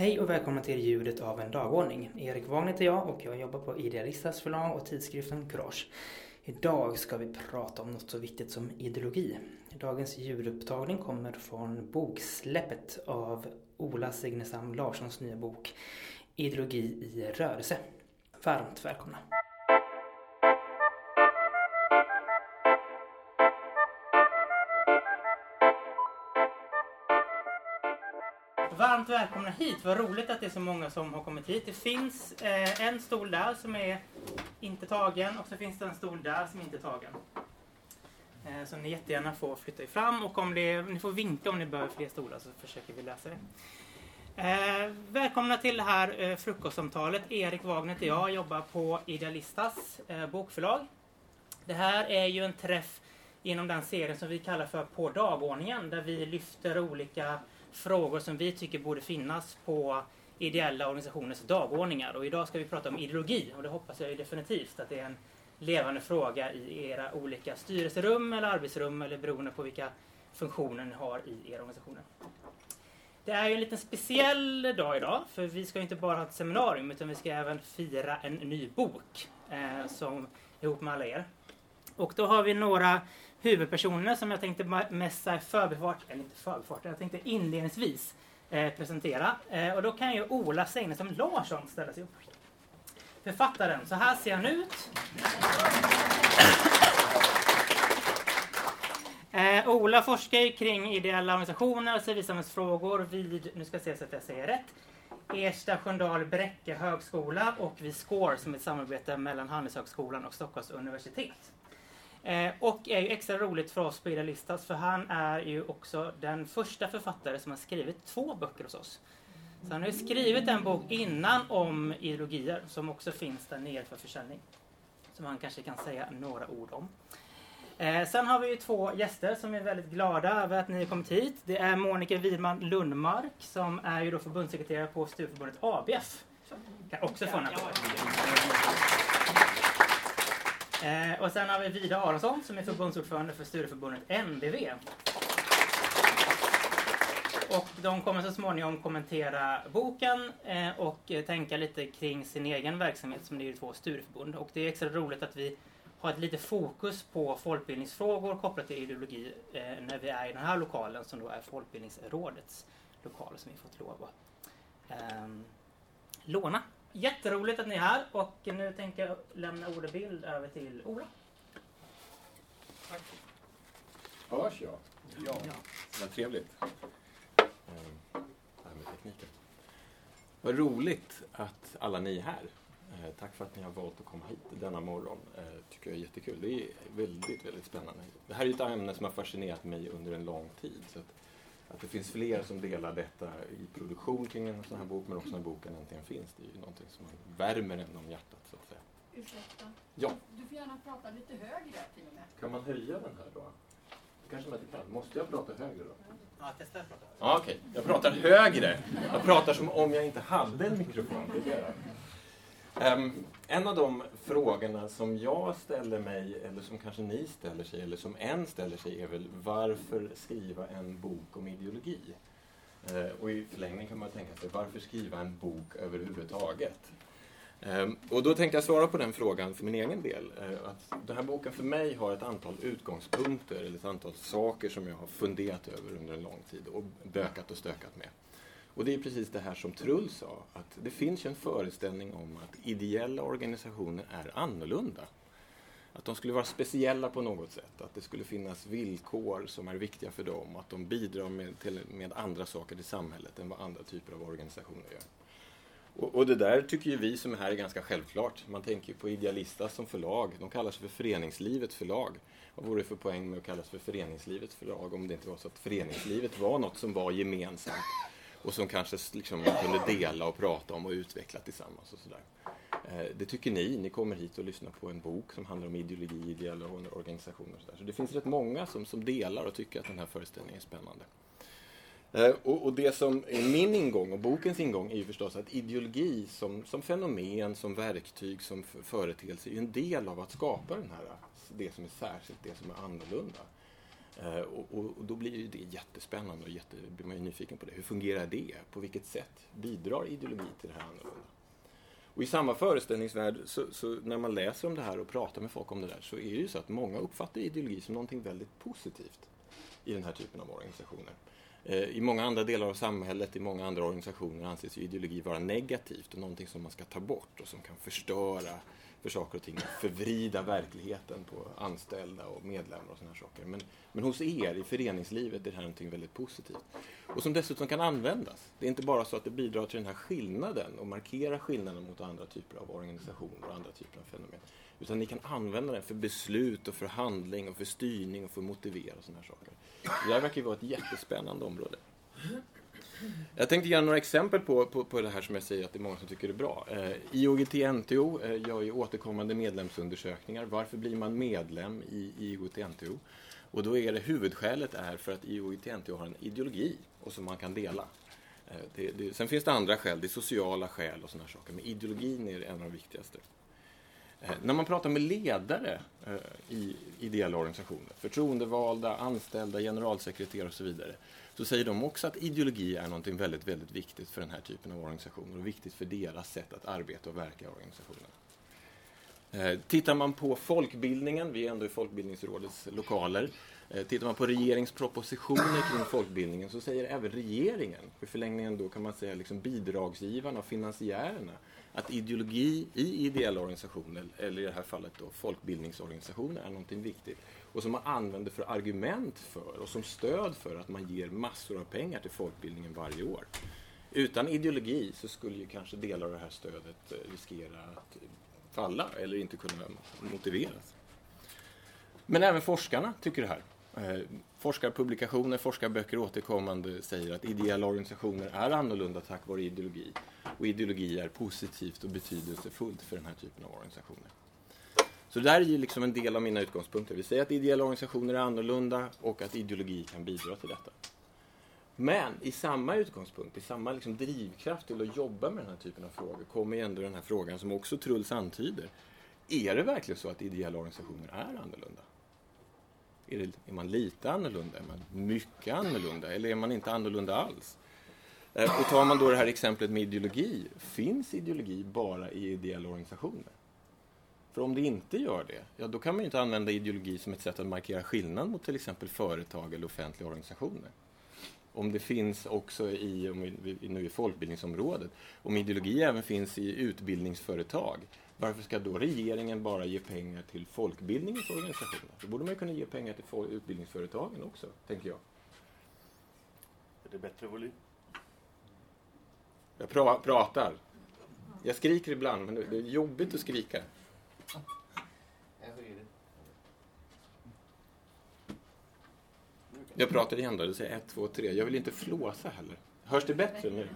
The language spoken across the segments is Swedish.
Hej och välkomna till Ljudet av en dagordning. Erik Wagn heter jag och jag jobbar på Idealistas förlag och tidskriften Courage. Idag ska vi prata om något så viktigt som ideologi. Dagens ljudupptagning kommer från boksläppet av Ola Signesam Larssons nya bok Ideologi i rörelse. Varmt välkomna! Varmt välkomna hit! Vad roligt att det är så många som har kommit hit. Det finns eh, en stol där som är inte tagen och så finns det en stol där som inte är tagen. Eh, så ni jättegärna får flytta er fram och om det, ni får vinka om ni behöver fler stolar så försöker vi lösa det. Eh, välkomna till det här eh, frukostsamtalet. Erik Wagner heter jag, jobbar på Idealistas eh, bokförlag. Det här är ju en träff inom den serien som vi kallar för På dagordningen där vi lyfter olika frågor som vi tycker borde finnas på ideella organisationers dagordningar. Och idag ska vi prata om ideologi och det hoppas jag ju definitivt att det är en levande fråga i era olika styrelserum eller arbetsrum eller beroende på vilka funktioner ni har i era organisationer. Det är ju en liten speciell dag idag för vi ska inte bara ha ett seminarium utan vi ska även fira en ny bok eh, som ihop med alla er. Och då har vi några huvudpersoner som jag tänkte mest i förbifart, eller inte förbifart, jag tänkte inledningsvis eh, presentera. Eh, och då kan ju Ola Seinestam Larsson ställa sig upp. Författaren, så här ser han ut. Eh, Ola forskar kring ideella organisationer och civilsamhällsfrågor vid, nu ska jag se så att jag säger rätt, Ersta Sköndal Bräcke högskola och vid SCORE som är ett samarbete mellan Handelshögskolan och Stockholms universitet. Eh, och är ju extra roligt för oss på Idealistas för han är ju också den första författare som har skrivit två böcker hos oss. Så han har ju skrivit en bok innan om ideologier som också finns där nere för försäljning. Som han kanske kan säga några ord om. Eh, sen har vi ju två gäster som är väldigt glada över att ni har kommit hit. Det är Monica Widman Lundmark som är ju då förbundssekreterare på Studieförbundet ABF. Kan också få en applåd. Eh, och sen har vi Vida Aronsson som är förbundsordförande för studieförbundet NDV. Och de kommer så småningom kommentera boken eh, och eh, tänka lite kring sin egen verksamhet som det är ju två studieförbund. Och det är extra roligt att vi har ett lite fokus på folkbildningsfrågor kopplat till ideologi eh, när vi är i den här lokalen som då är Folkbildningsrådets lokal som vi fått lov att eh, låna. Jätteroligt att ni är här och nu tänker jag lämna ordet över till Ola. Tack. Hörs jag? Ja. ja. Vad trevligt. Det här med tekniken. Vad roligt att alla ni är här. Eh, tack för att ni har valt att komma hit denna morgon. Eh, tycker jag är jättekul. Det är väldigt, väldigt spännande. Det här är ett ämne som har fascinerat mig under en lång tid. Så att det finns fler som delar detta i produktion kring en sån här bok, men också när boken äntligen finns. Det är ju någonting som värmer en om hjärtat, så att säga. Ursäkta? Ja? Du får gärna prata lite högre till och med. Kan man höja den här då? Det kanske man inte kan. Måste jag prata högre då? Ja, testa att prata högre. Ja, okej. Okay. Jag pratar högre. Jag pratar som om jag inte hade en mikrofon. Um, en av de frågorna som jag ställer mig, eller som kanske ni ställer sig, eller som en ställer sig, är väl varför skriva en bok om ideologi? Uh, och i förlängningen kan man tänka sig, varför skriva en bok överhuvudtaget? Um, och då tänkte jag svara på den frågan för min egen del. Uh, att den här boken för mig har ett antal utgångspunkter, eller ett antal saker som jag har funderat över under en lång tid och bökat och stökat med. Och det är precis det här som Trull sa, att det finns ju en föreställning om att ideella organisationer är annorlunda. Att de skulle vara speciella på något sätt, att det skulle finnas villkor som är viktiga för dem, att de bidrar med, till, med andra saker till samhället än vad andra typer av organisationer gör. Och, och, det där tycker ju vi som är här är ganska självklart. Man tänker ju på Idealista som förlag. De kallar sig för Föreningslivets förlag. Vad vore det för poäng med att kallas för Föreningslivets förlag om det inte var så att föreningslivet var något som var gemensamt och som kanske liksom kunde dela och prata om och utveckla tillsammans. och sådär. Eh, det tycker ni. Ni kommer hit och lyssnar på en bok som handlar om ideologi, ideella organisationer. Och sådär. så det finns rätt många som, som delar och tycker att den här föreställningen är spännande. Eh, och, och, det som är min ingång och bokens ingång är ju förstås att ideologi som, som fenomen, som verktyg, som företeelse är en del av att skapa den här, det som är särskilt, det som är annorlunda. Eh, och, och, och, då blir det jättespännande och jätte, blir man ju nyfiken på det. Hur fungerar det? På vilket sätt bidrar ideologi till det här annorlunda? Och i samma föreställningsvärld, så, så, när man läser om det här och pratar med folk om det där, så är det ju så att många uppfattar ideologi som någonting väldigt positivt i den här typen av organisationer. Eh, I många andra delar av samhället, i många andra organisationer anses ju ideologi vara negativt och någonting som man ska ta bort och som kan förstöra för saker och ting, förvrida verkligheten på anställda och medlemmar och sådana saker. Men, men hos er i föreningslivet är det här någonting väldigt positivt. Och som dessutom kan användas. Det är inte bara så att det bidrar till den här skillnaden och markerar skillnaden mot andra typer av organisationer och andra typer av fenomen. Utan ni kan använda den för beslut och för handling och för styrning och för att motivera och sådana här saker. Det här verkar ju vara ett jättespännande område. Jag tänkte ge några exempel på, på, på det här som jag säger att det är många som tycker är bra. Eh, IOGT-NTO eh, gör ju återkommande medlemsundersökningar. Varför blir man medlem i IOGT-NTO? Och då är det huvudskälet är för att IOGT-NTO har en ideologi och som man kan dela. Eh, det, det, sen finns det andra skäl, det är sociala skäl och sådana saker, men ideologin är en av de viktigaste. Eh, när man pratar med ledare eh, i ideella organisationer, förtroendevalda, anställda, generalsekreterare och så vidare, så säger de också att ideologi är något väldigt, väldigt viktigt för den här typen av organisationer och viktigt för deras sätt att arbeta och verka i organisationen. Eh, tittar man på folkbildningen, vi är ändå i Folkbildningsrådets lokaler, eh, tittar man på regeringspropositioner kring folkbildningen så säger även regeringen, i förlängningen då kan man säga liksom bidragsgivarna och finansiärerna, att ideologi i ideella organisationer, eller i det här fallet då folkbildningsorganisationer, är någonting viktigt. Och som man använder för argument för och som stöd för att man ger massor av pengar till folkbildningen varje år. Utan ideologi så skulle ju kanske delar av det här stödet eh, riskera att falla eller inte kunna motiveras. Men även forskarna tycker det här. Eh, forskarpublikationer, forskarböcker återkommande säger att ideella organisationer är annorlunda tack vare ideologi. Och ideologi är positivt och betydelsefullt för den här typen av organisationer. Så det där är ju liksom en del av mina utgångspunkter. Vi säger att ideella organisationer är annorlunda och att ideologi kan bidra till detta. Men i samma utgångspunkt, i samma liksom drivkraft till att jobba med den här typen av frågor kommer ju ändå den här frågan som också Truls antyder. Är det verkligen så att ideella organisationer är annorlunda? Är, det, är man lite annorlunda? Är man mycket annorlunda? Eller är man inte annorlunda alls? Eh, och tar man då det här exemplet med ideologi, finns ideologi bara i ideella organisationer? För om det inte gör det, ja då kan man ju inte använda ideologi som ett sätt att markera skillnad mot till exempel företag eller offentliga organisationer. Om det finns också i, om vi, nu i folkbildningsområdet, om ideologi även finns i utbildningsföretag, varför ska då regeringen bara ge pengar till folkbildningens organisationer? Då borde man ju kunna ge pengar till utbildningsföretagen också, tänker jag. Är det bättre volym? Jag pra pratar. Jag skriker ibland, men det är jobbigt att skrika. Jag pratar igen då, det säger ett, två, tre. Jag vill inte flåsa heller. Hörs det bättre nu?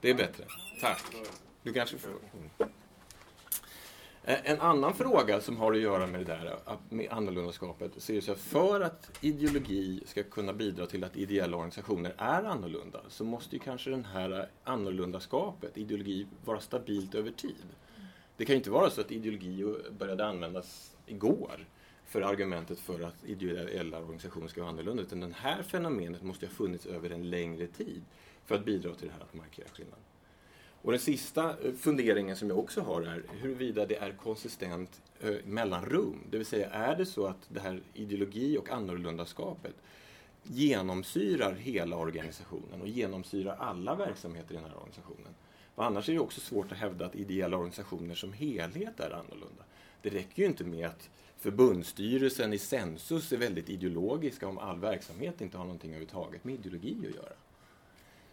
Det är bättre. Tack. Du kanske får... Eh, en annan fråga som har att göra med det där med annorlundaskapet så är det så att för att ideologi ska kunna bidra till att ideella organisationer är annorlunda så måste ju kanske den här annorlundaskapet, ideologi, vara stabilt över tid. Det kan ju inte vara så att ideologi började användas igår för argumentet för att ideella organisationer ska vara annorlunda utan det här fenomenet måste ha funnits över en längre tid för att bidra till det här att markera skillnaden. Och den sista eh, funderingen som jag också har är huruvida det är konsistent eh, mellanrum. Det vill säga, är det så att det här ideologi och annorlundaskapet genomsyrar hela organisationen och genomsyrar alla verksamheter i den här organisationen. För annars är det också svårt att hävda att ideella organisationer som helhet är annorlunda. Det räcker ju inte med att förbundsstyrelsen i Sensus är väldigt ideologiska om all verksamhet inte har någonting överhuvudtaget med ideologi att göra.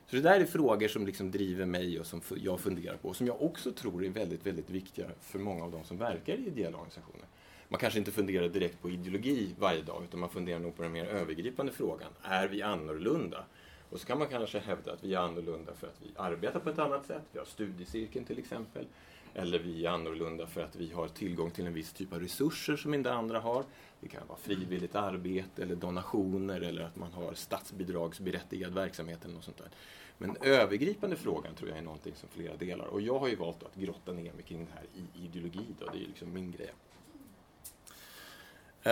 Så det där är frågor som liksom driver mig och som jag funderar på och som jag också tror är väldigt, väldigt viktiga för många av de som verkar i ideella organisationer. Man kanske inte funderar direkt på ideologi varje dag utan man funderar nog på den mer övergripande frågan. Är vi annorlunda? Och så kan man kanske hävda att vi är annorlunda för att vi arbetar på ett annat sätt. Vi har studiecirkeln till exempel. Eller vi är annorlunda för att vi har tillgång till en viss typ av resurser som inte andra har. Det kan vara frivilligt arbete eller donationer eller att man har statsbidragsberättigad verksamhet eller något sånt där. Men övergripande frågan tror jag är någonting som flera delar. Och jag har ju valt att grotta ner mig kring det här i ideologi. Då. Det är ju liksom min grej.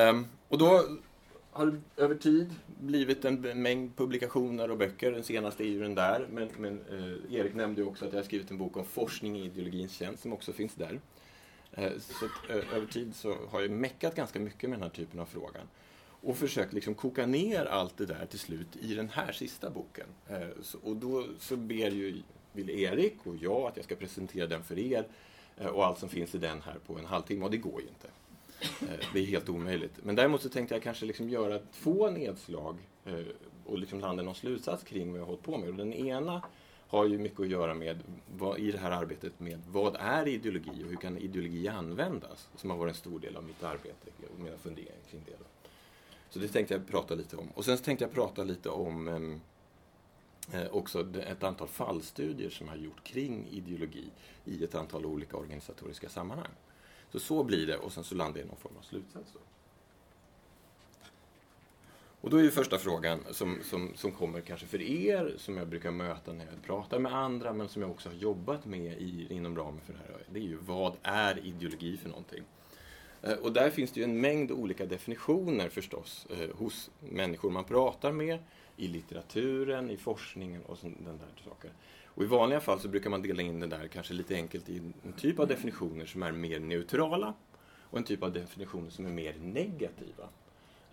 Um, och då har över tid blivit en mängd publikationer och böcker. Den senaste är ju den där. Men, men eh, Erik nämnde ju också att jag har skrivit en bok om forskning i ideologins tjänst som också finns där. Eh, så att, eh, över tid så har jag meckat ganska mycket med den här typen av frågan. Och försökt liksom koka ner allt det där till slut i den här sista boken. Eh, så, och då så ber ju vill Erik och jag att jag ska presentera den för er eh, och allt som finns i den här på en halvtimme och det går ju inte. Eh, det är helt omöjligt. Men däremot så tänkte jag kanske liksom göra två nedslag eh, och liksom landa någon slutsats kring vad jag har hållit på med. Och den ena har ju mycket att göra med vad, i det här arbetet med vad är ideologi och hur kan ideologi användas? Som har varit en stor del av mitt arbete och mina funderingar kring det. Så det tänkte jag prata lite om. Och sen tänkte jag prata lite om ehm, eh, också ett antal fallstudier som jag har gjort kring ideologi i ett antal olika organisatoriska sammanhang. Så så blir det och sen så landar jag i någon form av slutsats. Då. Och då är ju första frågan som, som, som kommer kanske för er, som jag brukar möta när jag pratar med andra, men som jag också har jobbat med i, inom ramen för det här. Det är ju vad är ideologi för någonting? Eh, och där finns det ju en mängd olika definitioner förstås eh, hos människor man pratar med, i litteraturen, i forskningen och sådana där saker. Och I vanliga fall så brukar man dela in det där kanske lite enkelt i en typ av definitioner som är mer neutrala och en typ av definitioner som är mer negativa.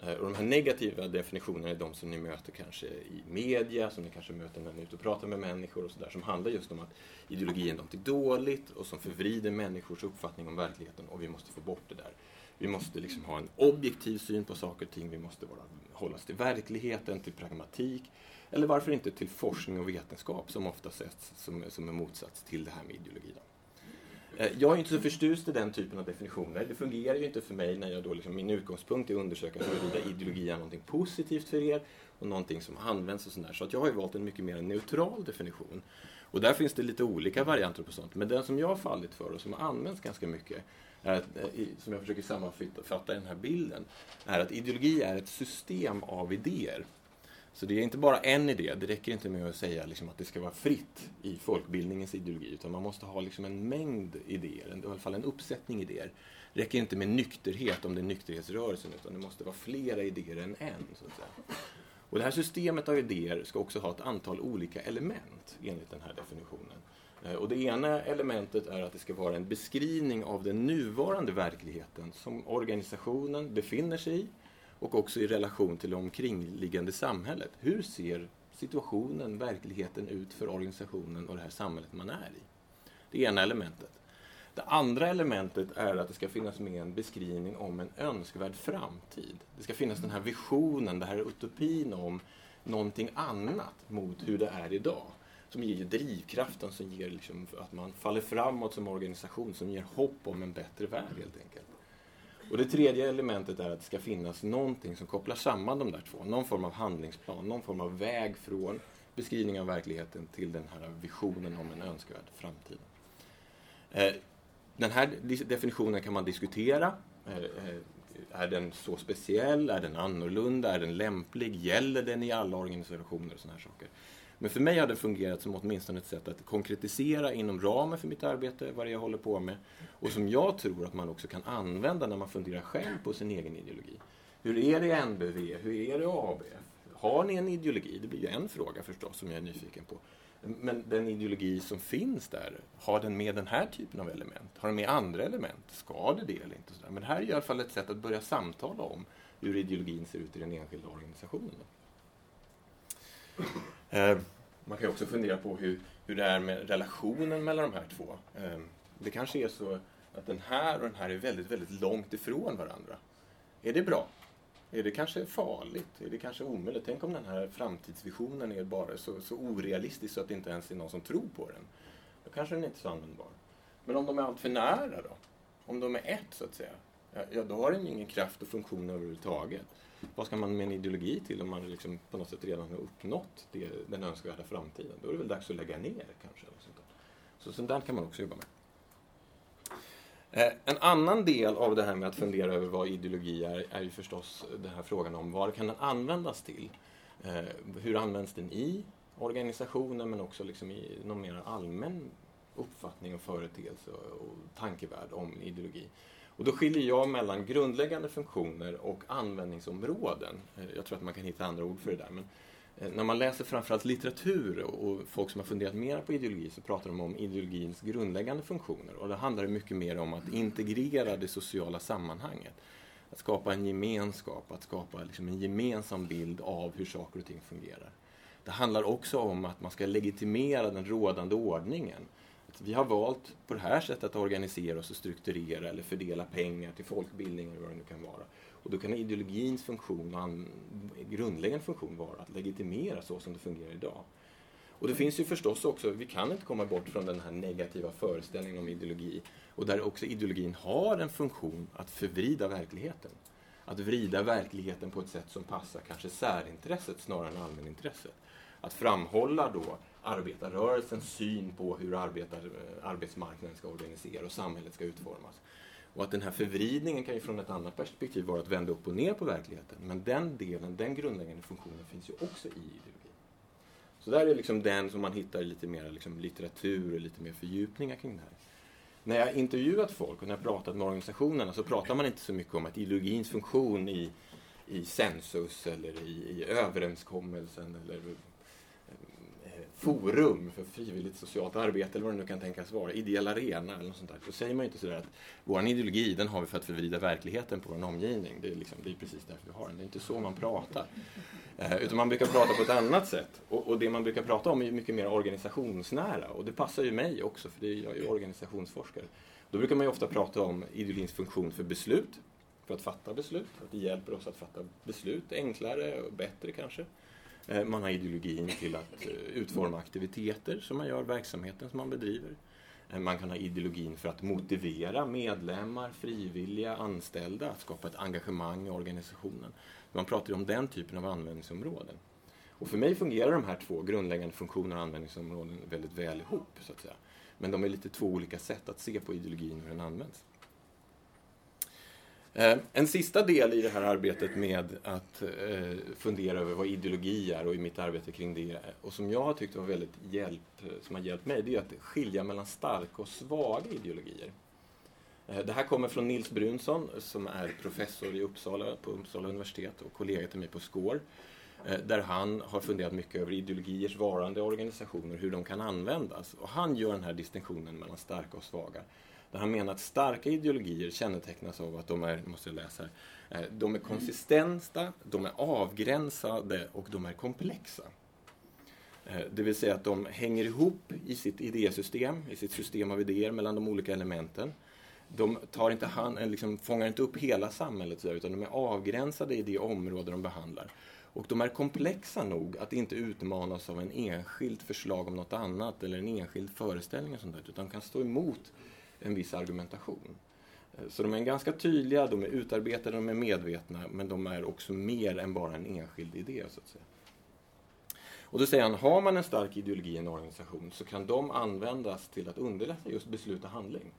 Eh, och de här negativa definitionerna är de som ni möter kanske i media, som ni kanske möter när ni är ute och pratar med människor och sådär, som handlar just om att ideologi är något dåligt och som förvrider människors uppfattning om verkligheten och vi måste få bort det där. Vi måste liksom ha en objektiv syn på saker och ting, vi måste vara, hålla oss till verkligheten, till pragmatik, eller varför inte till forskning och vetenskap som ofta sätts som, som en motsats till det här med ideologi. Då. Eh, jag är inte så förtjust i den typen av definitioner. Det fungerar ju inte för mig när jag då liksom, min utgångspunkt är att undersöka huruvida ideologi är någonting positivt för er och någonting som används och sådär. Så att jag har ju valt en mycket mer neutral definition. Och där finns det lite olika varianter på sånt. Men den som jag har fallit för och som har använts ganska mycket, är att, eh, som jag försöker sammanfatta i den här bilden, är att ideologi är ett system av idéer så det är inte bara en idé, det räcker inte med att säga liksom att det ska vara fritt i folkbildningens ideologi, utan man måste ha liksom en mängd idéer, i alla fall en uppsättning idéer. Det räcker inte med nykterhet om det är nykterhetsrörelsen, utan det måste vara flera idéer än en. Så att säga. Och det här systemet av idéer ska också ha ett antal olika element enligt den här definitionen. Eh, och det ena elementet är att det ska vara en beskrivning av den nuvarande verkligheten som organisationen befinner sig i och också i relation till det omkringliggande samhället. Hur ser situationen, verkligheten ut för organisationen och det här samhället man är i? Det ena elementet. Det andra elementet är att det ska finnas med en beskrivning om en önskvärd framtid. Det ska finnas den här visionen, den här utopin om någonting annat mot hur det är idag. Som ger drivkraften, som ger liksom att man faller framåt som organisation, som ger hopp om en bättre värld helt enkelt. Och det tredje elementet är att det ska finnas någonting som kopplar samman de där två. Någon form av handlingsplan, någon form av väg från beskrivning av verkligheten till den här visionen om en önskvärd framtid. Eh, den här definitionen kan man diskutera. Eh, eh, är den så speciell? Är den annorlunda? Är den lämplig? Gäller den i alla organisationer? och såna här saker. Men för mig har det fungerat som åtminstone ett sätt att konkretisera inom ramen för mitt arbete vad det är jag håller på med och som jag tror att man också kan använda när man funderar själv på sin egen ideologi. Hur är det i NBV? Hur är det i ABF? Har ni en ideologi? Det blir ju en fråga förstås som jag är nyfiken på. Men den ideologi som finns där, har den med den här typen av element? Har den med andra element? Ska det det eller inte? Men det här är i alla fall ett sätt att börja samtala om hur ideologin ser ut i den enskilda organisationen. Eh, man kan också fundera på hur, hur det är med relationen mellan de här två. Eh, det kanske är så att den här och den här är väldigt, väldigt långt ifrån varandra. Är det bra? Är det kanske farligt? Är det kanske omöjligt? Tänk om den här framtidsvisionen är bara så, så orealistisk så att det inte ens är någon som tror på den. Då kanske den inte är så användbar. Men om de är alltför nära då? Om de är ett, så att säga? Ja, då har den ingen kraft och funktion överhuvudtaget vad ska man med en ideologi till om man liksom på något sätt redan har uppnått det, den önskvärda framtiden? Då är det väl dags att lägga ner kanske. Eller sånt där. Så sånt där kan man också jobba med. Eh, en annan del av det här med att fundera över vad ideologi är, är ju förstås den här frågan om vad kan den användas till? Eh, hur används den i organisationen men också liksom i någon mer allmän uppfattning och företeelse och tankevärld om ideologi. Och då skiljer jag mellan grundläggande funktioner och användningsområden. Eh, jag tror att man kan hitta andra ord för det där. Men eh, när man läser framförallt litteratur och folk som har funderat mer på ideologi så pratar de om ideologins grundläggande funktioner. Och det handlar mycket mer om att integrera det sociala sammanhanget. Att skapa en gemenskap, att skapa liksom en gemensam bild av hur saker och ting fungerar. Det handlar också om att man ska legitimera den rådande ordningen. Att vi har valt på det här sättet att organisera oss och strukturera eller fördela pengar till folkbildning eller vad det nu kan vara. Och då kan ideologins funktion, och grundläggande funktion vara att legitimera så som det fungerar idag. Och det finns ju förstås också, vi kan inte komma bort från den här negativa föreställningen om ideologi. Och där också ideologin har en funktion att förvrida verkligheten. Att vrida verkligheten på ett sätt som passar kanske särintresset snarare än allmänintresset. Att framhålla då arbetarrörelsens syn på hur arbetar, eh, arbetsmarknaden ska organiseras och samhället ska utformas. Och att den här förvridningen kan ju från ett annat perspektiv vara att vända upp och ner på verkligheten. Men den delen, den grundläggande funktionen finns ju också i ideologin. Så där är liksom den som man hittar i lite mer liksom litteratur och lite mer fördjupningar kring det här. När jag intervjuat folk och när jag pratat med organisationerna så pratar man inte så mycket om att ideologins funktion i, i census eller i, i överenskommelsen eller forum för frivilligt socialt arbete eller vad det nu kan tänkas vara, ideell arena eller något sånt där. så säger man ju inte sådär att vår ideologi den har vi för att förvrida verkligheten på vår omgivning. Det är, liksom, det är precis därför vi har den. Det är inte så man pratar. Eh, utan man brukar prata på ett annat sätt. Och, och, det man brukar prata om är mycket mer organisationsnära. Och det passar ju mig också, för det är, jag är ju organisationsforskare. Då brukar man ju ofta prata om ideologins funktion för beslut. För att fatta beslut. Att det hjälper oss att fatta beslut enklare och bättre kanske. Eh, man har ideologin till att eh, utforma aktiviteter som man gör, verksamheten som man bedriver. Eh, man kan ha ideologin för att motivera medlemmar, frivilliga, anställda att skapa ett engagemang i organisationen. Man pratar om den typen av användningsområden. Och för mig fungerar de här två grundläggande funktionerna och användningsområden väldigt väl ihop. Så att säga. Men de är lite två olika sätt att se på ideologin och hur den används. Eh, en sista del i det här arbetet med att eh, fundera över vad ideologi är och i mitt arbete kring det och som jag har tyckt var väldigt hjälp, eh, som har hjälpt mig, det är att skilja mellan starka och svaga ideologier. Det här kommer från Nils Brunsson som är professor i Uppsala på Uppsala universitet och kollega till mig på SCORE. Där han har funderat mycket över ideologiers varande organisationer, hur de kan användas. Och han gör den här distinktionen mellan starka och svaga. Där han menar att starka ideologier kännetecknas av att de är, måste jag läsa här, eh, de är konsistenta, de är avgränsade och de är komplexa. Eh, det vill säga att de hänger ihop i sitt idésystem, i sitt system av idéer mellan de olika elementen. De tar inte hand, eh, liksom, fångar inte upp hela samhället utan de är avgränsade i det område de behandlar. Och de är komplexa nog att inte utmanas av en enskilt förslag om något annat eller en enskild föreställning och sånt där, utan kan stå emot en viss argumentation. Eh, så de är ganska tydliga, de är utarbetade, de är medvetna, men de är också mer än bara en enskild idé. så att säga. Och då säger han, har man en stark ideologi i en organisation så kan de användas till att underlätta just beslut och handling.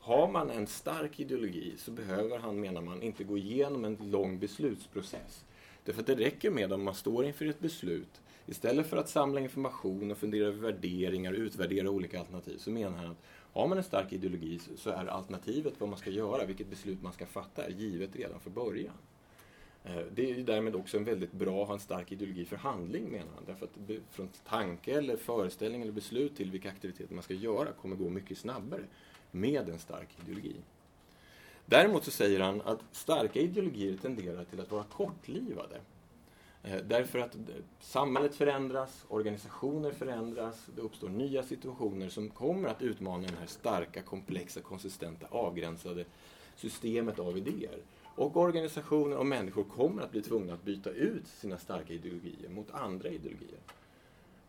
Har man en stark ideologi så behöver han, menar man, inte gå igenom en lång beslutsprocess. Därför att det räcker med om man står inför ett beslut, istället för att samla information och fundera över värderingar och utvärdera olika alternativ, så menar han att har man en stark ideologi så är alternativet vad man ska göra, vilket beslut man ska fatta, är givet redan från början. Eh, det är därmed också en väldigt bra att ha en stark ideologi för handling menar han. Därför att från tanke eller föreställning eller beslut till vilka aktiviteter man ska göra kommer gå mycket snabbare med en stark ideologi. Däremot så säger han att starka ideologier tenderar till att vara kortlivade. Eh, därför att eh, samhället förändras, organisationer förändras, det uppstår nya situationer som kommer att utmana det här starka, komplexa, konsistenta, avgränsade systemet av idéer. Och organisationer och människor kommer att bli tvungna att byta ut sina starka ideologier mot andra ideologier.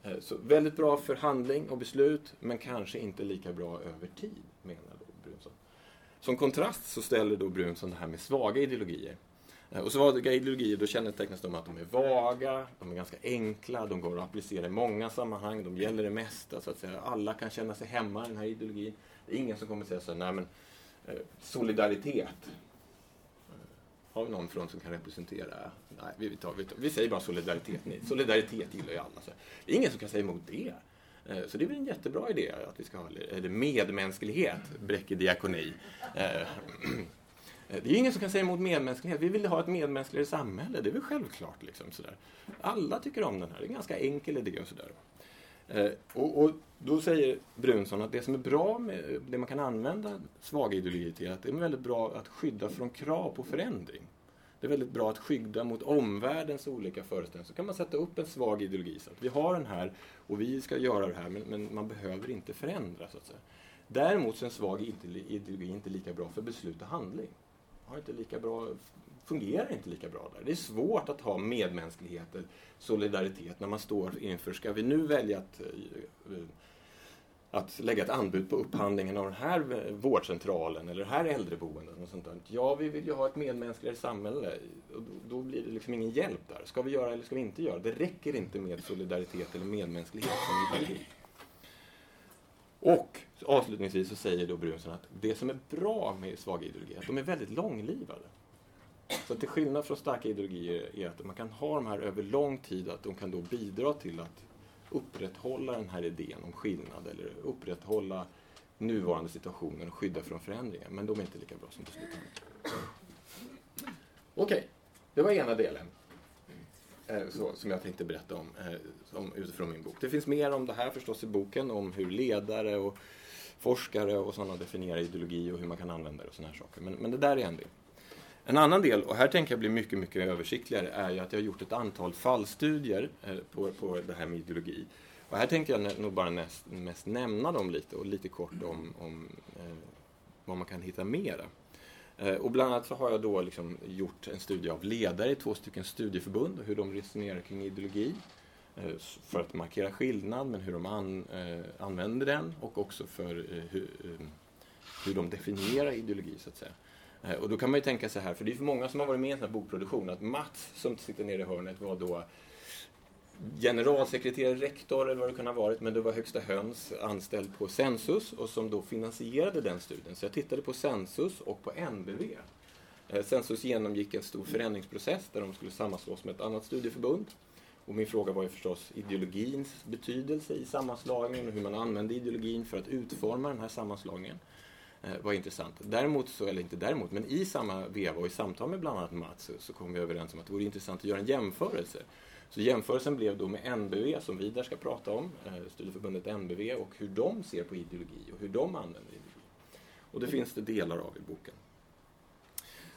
Eh, så väldigt bra för handling och beslut, men kanske inte lika bra över tid, menar då Brunson. Som kontrast så ställer då Brunson det här med svaga ideologier. Eh, och så var det ideologier, då kännetecknas de att de är vaga, de är ganska enkla, de går att applicera i många sammanhang, de gäller det mesta, så att säga. Alla kan känna sig hemma i den här ideologin. Det är ingen som kommer säga så här, nej men eh, solidaritet. Eh, har vi någon från som kan representera? Nej, vi, tar, vi, tar, vi säger bara solidaritet. Solidaritet gillar ju alla. Så det är ingen som kan säga emot det. Så det är väl en jättebra idé att vi ska ha medmänsklighet, Bräcke diakoni. Eh, det är ingen som kan säga emot medmänsklighet. Vi vill ha ett medmänskligare samhälle. Det är väl självklart. Liksom, sådär. Alla tycker om den här. Det är en ganska enkel idé. Och, sådär. Eh, och, och då säger Brunsson att det som är bra med det man kan använda svaga ideologier till är att det är väldigt bra att skydda från krav på förändring. Det är väldigt bra att skydda mot omvärldens olika föreställningar. Så kan man sätta upp en svag ideologi. Så att vi har den här och vi ska göra det här men, men man behöver inte förändra. Så att säga. Däremot så är en svag ideologi inte lika bra för beslut och handling. Har inte lika bra, fungerar inte lika bra där. Det är svårt att ha medmänsklighet, eller solidaritet när man står inför, ska vi nu välja att, eh, att lägga ett anbud på upphandlingen av den här vårdcentralen eller det här äldreboendet. Och sånt där. Ja, vi vill ju ha ett medmänskligare samhälle. Och då- då blir det liksom ingen hjälp där. Ska vi göra eller ska vi inte göra? Det räcker inte med solidaritet eller medmänsklighet som ideologi. Och avslutningsvis så säger då Brunson att det som är bra med svaga ideologier är att de är väldigt långlivade. Så till skillnad från starka ideologier är att man kan ha de här över lång tid, att de kan då bidra till att upprätthålla den här idén om skillnad eller upprätthålla nuvarande situationen och skydda från förändringar. Men de är inte lika bra som beslutande. Okej, det var ena delen. Eh, så, som jag tänkte berätta om, eh, om utifrån min bok. Det finns mer om det här förstås i boken, om hur ledare och forskare och sådana definierar ideologi och hur man kan använda det och sådana här saker. Men, men det där är en del. En annan del, och här tänker jag bli mycket, mycket översiktligare, är ju att jag har gjort ett antal fallstudier eh, på, på det här med ideologi. Och här tänker jag nog bara näst, mest nämna dem lite och lite kort om, om eh, vad man kan hitta mera. Eh, Och bland annat så har jag då liksom gjort en studie av ledare i två stycken studieförbund och hur de resonerar kring ideologi. Eh, för att markera skillnad, men hur de an, eh, använder den och också för eh, hur, eh, hur de definierar ideologi så att säga. Eh, Och då kan man ju tänka så här, för det är för många som har varit med i en sån här bokproduktion, att Mats som sitter nere i hörnet var då generalsekreterare, rektor eller vad det kunde ha varit, men det var högsta höns anställd på Census och som då finansierade den studien. Så jag tittade på Census och på NBV. Eh, Census genomgick en stor förändringsprocess där de skulle sammanslås med ett annat studieförbund. Och min fråga var ju förstås ideologins betydelse i sammanslagningen och hur man använde ideologin för att utforma den här sammanslagningen. Eh, var intressant. Däremot, så, eller inte däremot, men i samma veva och i samtal med bland annat Mats så, så kom vi överens om att det vore intressant att göra en jämförelse. Så jämförelsen blev då med NBV som vi där ska prata om, eh, studieförbundet NBV och hur de ser på ideologi och hur de använder ideologi. Och det finns det delar av i boken.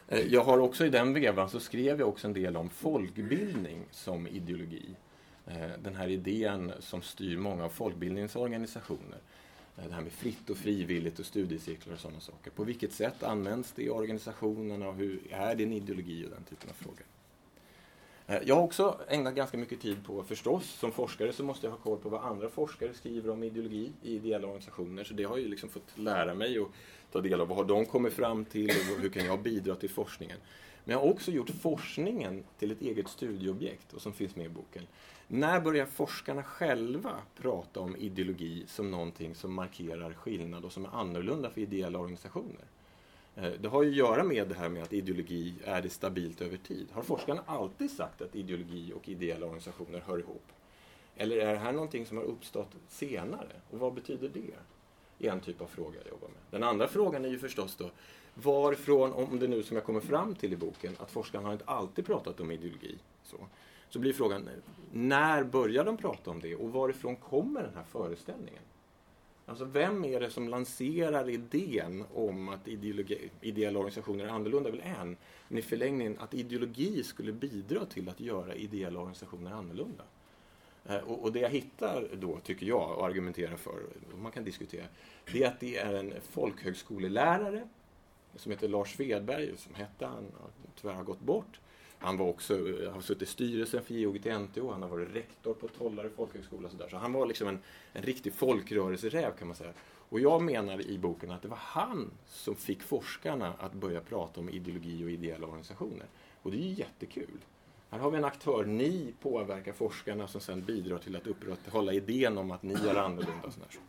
Eh, jag har också i den vevan så skrev jag också en del om folkbildning som ideologi. Eh, den här idén som styr många av folkbildningens organisationer. Eh, det här med fritt och frivilligt och studiecirklar och sådana saker. På vilket sätt används det i organisationerna och hur är det en ideologi och den typen av frågor. Jag har också ägnat ganska mycket tid på, förstås, som forskare så måste jag ha koll på vad andra forskare skriver om ideologi i ideella organisationer. Så det har jag ju liksom fått lära mig och ta del av. Vad har de kommit fram till och hur kan jag bidra till forskningen? Men jag har också gjort forskningen till ett eget studieobjekt och som finns med i boken. När börjar forskarna själva prata om ideologi som någonting som markerar skillnad och som är annorlunda för ideella organisationer? Eh, det har ju att göra med det här med att ideologi är det stabilt över tid. Har forskarna alltid sagt att ideologi och ideella organisationer hör ihop? Eller är det här någonting som har uppstått senare? Och vad betyder det? Är en typ av fråga jag jobbar med. Den andra frågan är ju förstås då varifrån, om det nu som jag kommer fram till i boken, att forskarna har inte alltid pratat om ideologi. Så, så blir frågan, när börjar de prata om det och varifrån kommer den här föreställningen? Alltså vem är det som lanserar idén om att ideologi, ideella organisationer är annorlunda? Väl en, men i förlängningen att ideologi skulle bidra till att göra ideella organisationer annorlunda. Eh, och, och det jag hittar då, tycker jag, och argumenterar för, och man kan diskutera, det är att det är en folkhögskolelärare som heter Lars Svedberg, som hette han, tyvärr har gått bort. Han var också, eh, har suttit i styrelsen för JOGT-NTO, han har varit rektor på Tollare folkhögskola och sådär. Så han var liksom en, en riktig folkrörelseräv kan man säga. Och jag menar i boken att det var han som fick forskarna att börja prata om ideologi och ideella organisationer. Och det är ju jättekul. Här har vi en aktör, ni påverkar forskarna som sedan bidrar till att upprätthålla idén om att ni är annorlunda och sådana saker.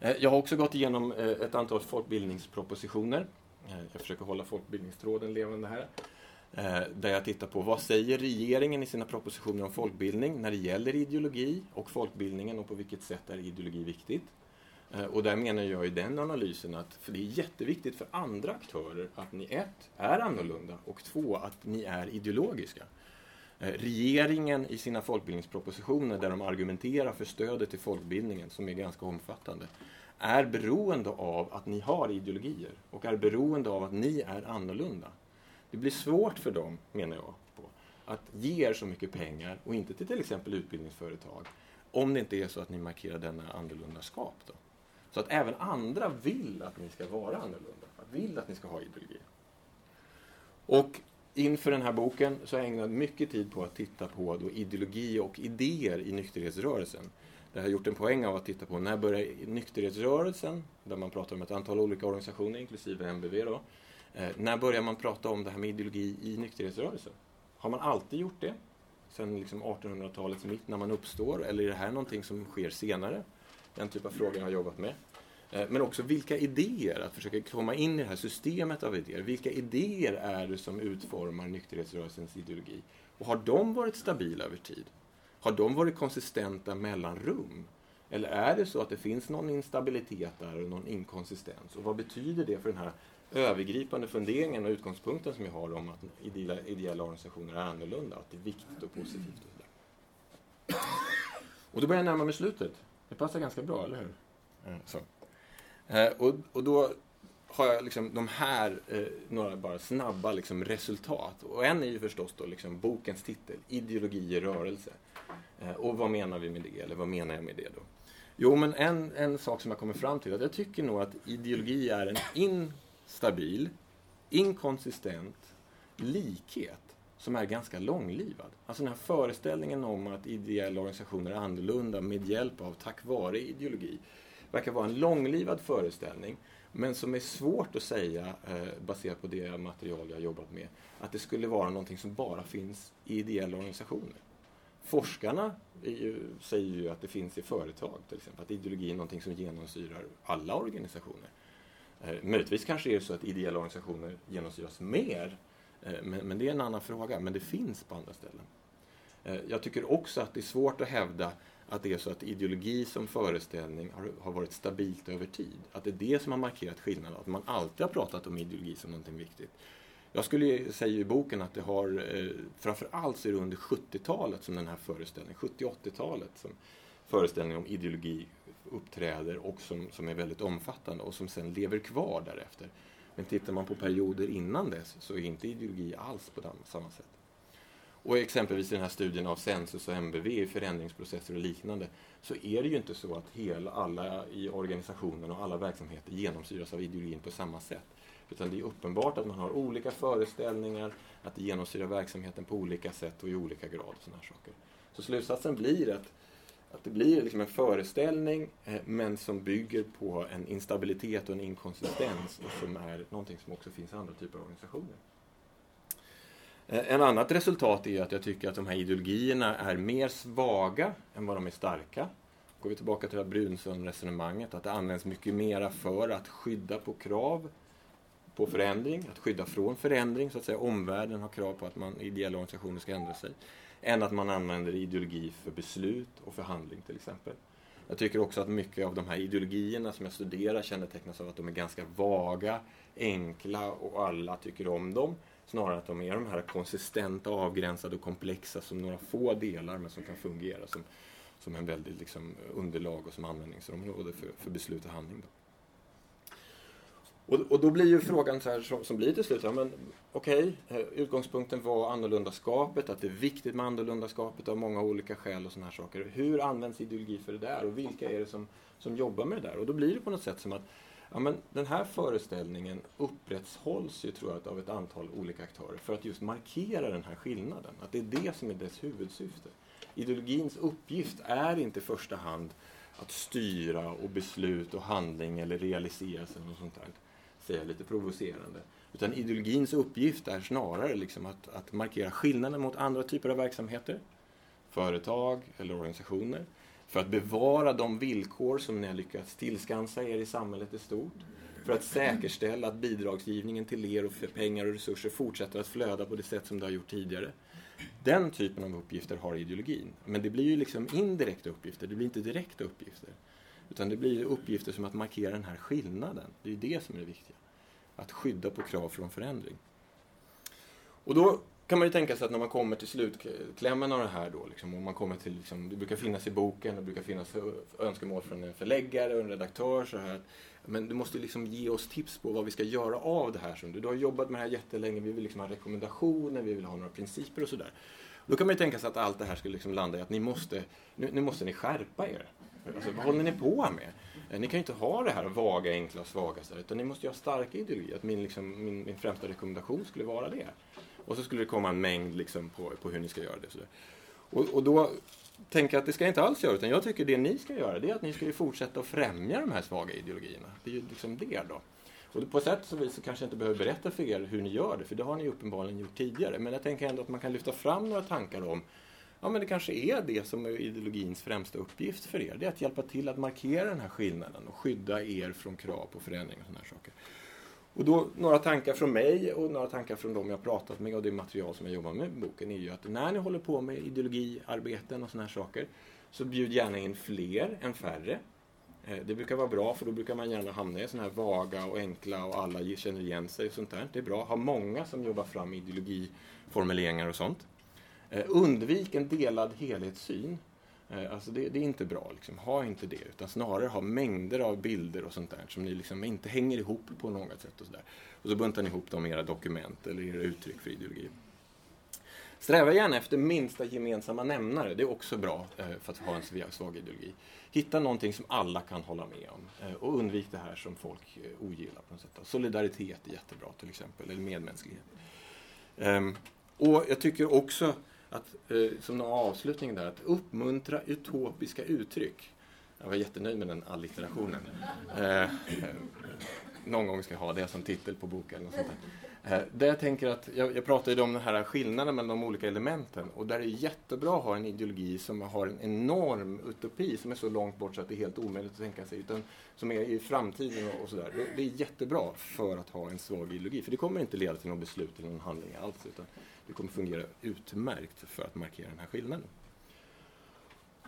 Eh, jag har också gått igenom eh, ett antal folkbildningspropositioner. Eh, jag försöker hålla folkbildningstråden levande här. Där jag tittar på vad säger regeringen i sina propositioner om folkbildning när det gäller ideologi och folkbildningen och på vilket sätt är ideologi viktigt. Eh, och där menar jag i den analysen att för det är jätteviktigt för andra aktörer att ni ett, är annorlunda och två, att ni är ideologiska. Eh, regeringen i sina folkbildningspropositioner där de argumenterar för stödet till folkbildningen, som är ganska omfattande, är beroende av att ni har ideologier och är beroende av att ni är annorlunda. Det blir svårt för dem, menar jag, på, att ge er så mycket pengar och inte till till exempel utbildningsföretag om det inte är så att ni markerar denna annorlundaskap. Då. Så att även andra vill att ni ska vara annorlunda, vill att ni ska ha ideologi. Och inför den här boken så har jag ägnat mycket tid på att titta på då ideologi och idéer i nykterhetsrörelsen. Jag har gjort en poäng av att titta på när börjar nykterhetsrörelsen, där man pratar om ett antal olika organisationer, inklusive MBV då. Eh, när börjar man prata om det här med ideologi i nykterhetsrörelsen? Har man alltid gjort det? Sen liksom 1800-talets mitt när man uppstår? Eller är det här någonting som sker senare? Den typ av frågor jag har jobbat med. Eh, men också vilka idéer, att försöka komma in i det här systemet av idéer. Vilka idéer är det som utformar nykterhetsrörelsens ideologi? Och har de varit stabila över tid? Har de varit konsistenta mellan rum? Eller är det så att det finns någon instabilitet där och någon inkonsistens? Och vad betyder det för den här övergripande funderingen och utgångspunkten som jag har om att ideella, ideella organisationer är annorlunda, att det är viktigt och positivt? Och, så där. och då börjar jag närma mig slutet. Det passar ganska bra, eller hur? Mm, Så. Eh, och, och då har jag liksom de här eh, några bara snabba liksom, resultat. Och en är ju förstås då liksom bokens titel, Ideologi i rörelse. Eh, och vad menar vi med det? Eller vad menar jag med det då? Jo, men en, en sak som jag kommer fram till är att jag tycker nog att ideologi är en instabil, inkonsistent likhet som är ganska långlivad. Alltså den här föreställningen om att ideella organisationer är annorlunda med hjälp av, tack vare ideologi, verkar vara en långlivad föreställning men som är svårt att säga, eh, baserat på det material jag har jobbat med, att det skulle vara någonting som bara finns i ideella organisationer. Forskarna ju, säger ju att det finns i företag, till exempel, att ideologi är någonting som genomsyrar alla organisationer. Eh, möjligtvis kanske är det så att ideella organisationer genomsyras mer, Eh, men, men det är en annan fråga, men det finns på andra ställen. Eh, jag tycker också att det är svårt att hävda att det är så att ideologi som föreställning har, har varit stabilt över tid. Att det är det som har markerat skillnaden, att man alltid har pratat om ideologi som någonting viktigt. Jag skulle säga i boken att det har, eh, framförallt framför allt så är det under 70-talet som den här föreställningen, 70-80-talet, som föreställningen om ideologi uppträder och som, som är väldigt omfattande och som sen lever kvar därefter. Men tittar man på perioder innan dess så är inte ideologi alls på samma sätt. Och exempelvis i den här studien av Census och MBV i förändringsprocesser och liknande så är det ju inte så att hela, alla i organisationen och alla verksamheter genomsyras av ideologin på samma sätt. Utan det är uppenbart att man har olika föreställningar, att det genomsyrar verksamheten på olika sätt och i olika grad. Och såna här saker. Så slutsatsen blir att, att det blir liksom en föreställning eh, men som bygger på en instabilitet och en inkonsistens och som är någonting som också finns i andra typer av organisationer. Eh, en annat resultat är att jag tycker att de här ideologierna är mer svaga än vad de är starka. Går vi tillbaka till det här Brunsson-resonemanget, att det används mycket mera för att skydda på krav på förändring, att skydda från förändring, så att säga omvärlden har krav på att man, ideella organisationer ska ändra sig, än att man använder ideologi för beslut och för handling till exempel. Jag tycker också att mycket av de här ideologierna som jag studerar kännetecknas av att de är ganska vaga, enkla och alla tycker om dem. Snarare att de är de här konsistenta, avgränsade och komplexa som några få delar men som kan fungera som, som en väldigt liksom, underlag och som användningsområde för, för beslut och handling. Då. Och, och då blir ju frågan så här som, som blir till slut, ja, men okej, okay, utgångspunkten var annorlundaskapet, att det är viktigt med annorlundaskapet av många olika skäl och sådana här saker. Hur används ideologi för det där och vilka är det som, som jobbar med det där? Och då blir det på något sätt som att ja, men den här föreställningen upprätthålls ju, tror jag, av ett antal olika aktörer för att just markera den här skillnaden. Att det är det som är dess huvudsyfte. Ideologins uppgift är inte i första hand att styra och beslut och handling eller realiseras eller något sånt där, säga lite provocerande. Utan ideologins uppgift är snarare liksom att, att markera skillnaden mot andra typer av verksamheter, företag eller organisationer, för att bevara de villkor som ni har lyckats tillskansa er i samhället i stort, för att säkerställa att bidragsgivningen till er och för pengar och resurser fortsätter att flöda på det sätt som det har gjort tidigare. Den typen av uppgifter har ideologin. Men det blir ju liksom indirekta uppgifter, det blir inte direkta uppgifter. Utan det blir uppgifter som att markera den här skillnaden. Det är det som är det viktiga. Att skydda på krav från förändring. Och då kan man ju tänka sig att när man kommer till slutklämmen av det här då, liksom, och man kommer till, liksom, det brukar finnas i boken, det brukar finnas önskemål från en förläggare och en redaktör så här. Men du måste liksom ge oss tips på vad vi ska göra av det här. Som du, du har jobbat med det här jättelänge, vi vill liksom ha rekommendationer, vi vill ha några principer och sådär. Då kan man ju tänka sig att allt det här skulle liksom landa i att ni måste, nu, nu måste ni skärpa er. Alltså, vad håller ni på med? Eh, ni kan ju inte ha det här vaga, enkla och svaga, utan ni måste ju ha starka ideologier. Att min, liksom, min, min främsta rekommendation skulle vara det. Och så skulle det komma en mängd liksom på, på hur ni ska göra det. Och, och, och då tänker jag att det ska jag inte alls göra, utan jag tycker det ni ska göra det är att ni ska fortsätta att främja de här svaga ideologierna. Det är ju liksom det då. Och på sätt och vis så kanske jag inte behöver berätta för er hur ni gör det, för det har ni uppenbarligen gjort tidigare. Men jag tänker ändå att man kan lyfta fram några tankar om Ja, men det kanske är det som är ideologins främsta uppgift för er. Det är att hjälpa till att markera den här skillnaden och skydda er från krav på förändring och sådana här saker. Och då, några tankar från mig och några tankar från dem jag pratat med och det material som jag jobbar med i boken är ju att när ni håller på med ideologiarbeten och sådana här saker så bjud gärna in fler än färre. Eh, det brukar vara bra för då brukar man gärna hamna i sådana här vaga och enkla och alla känner igen sig och sånt där. Det är bra. att Ha många som jobbar fram ideologiformuleringar och sånt. Eh, undvik en delad helhetssyn. Eh, alltså det, det, är inte bra. Liksom. Ha inte det. Utan snarare ha mängder av bilder och sånt där som ni liksom inte hänger ihop på något sätt. Och så, där. och så buntar ni ihop dem i era dokument eller era uttryck för ideologi. Sträva gärna efter minsta gemensamma nämnare. Det är också bra eh, för att ha en svag ideologi. Hitta någonting som alla kan hålla med om. Och undvik det här som folk ogillar. på något sätt. Solidaritet är jättebra till exempel. Eller medmänsklighet. Ehm, och jag tycker också att, eh, som någon avslutning där, att uppmuntra utopiska uttryck. Jag var jättenöjd med den allitterationen. Eh, någon gång ska jag ha det som titel på boken. Och sånt där. Eh, där jag, tänker att, jag, jag pratade ju om den här skillnaden mellan de olika elementen och där är det jättebra att ha en ideologi som har en enorm utopi som är så långt bort så att det är helt omöjligt att tänka sig, utan som är i framtiden och, och sådär. Det, det, är jättebra för att ha en svag ideologi, för det kommer inte leda till något beslut eller någon handling alls. Utan det kommer fungera utmärkt för att markera den här skillnaden.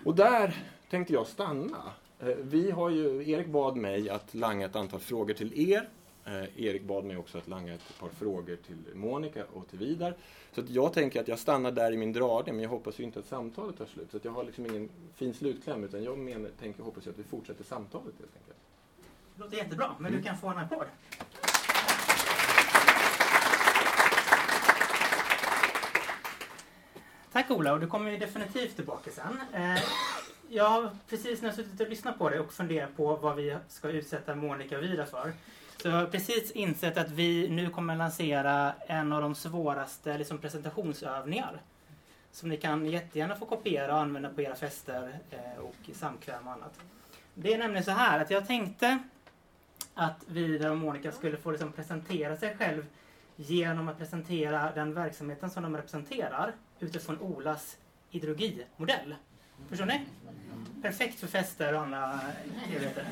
Och där tänkte jag stanna. Eh, vi har ju, Erik bad mig att langa ett antal frågor till er. Eh, Erik bad mig också att langa ett par frågor till Monica och till Vidar. Så att jag tänker att jag stannar där i min dragning, men jag hoppas ju inte att samtalet tar slut. Så att jag har liksom ingen fin slutkläm, utan jag menar, tänker, hoppas att vi fortsätter samtalet helt enkelt. Det låter jättebra, men du kan få en applåd. Tack Ola, och du kommer ju definitivt tillbaka sen. Eh, jag har precis när jag suttit och lyssnat på dig och funderat på vad vi ska utsätta Monica och Vida för. Så jag har precis insett att vi nu kommer lansera en av de svåraste liksom, presentationsövningar. Som ni kan jättegärna få kopiera och använda på era fester eh, och samkväm och annat. Det är nämligen så här att jag tänkte att Vida och Monica skulle få liksom, presentera sig själv genom att presentera den verksamheten som de representerar utifrån Olas ideologimodell. Förstår ni? Perfekt för fester och andra trevligheter.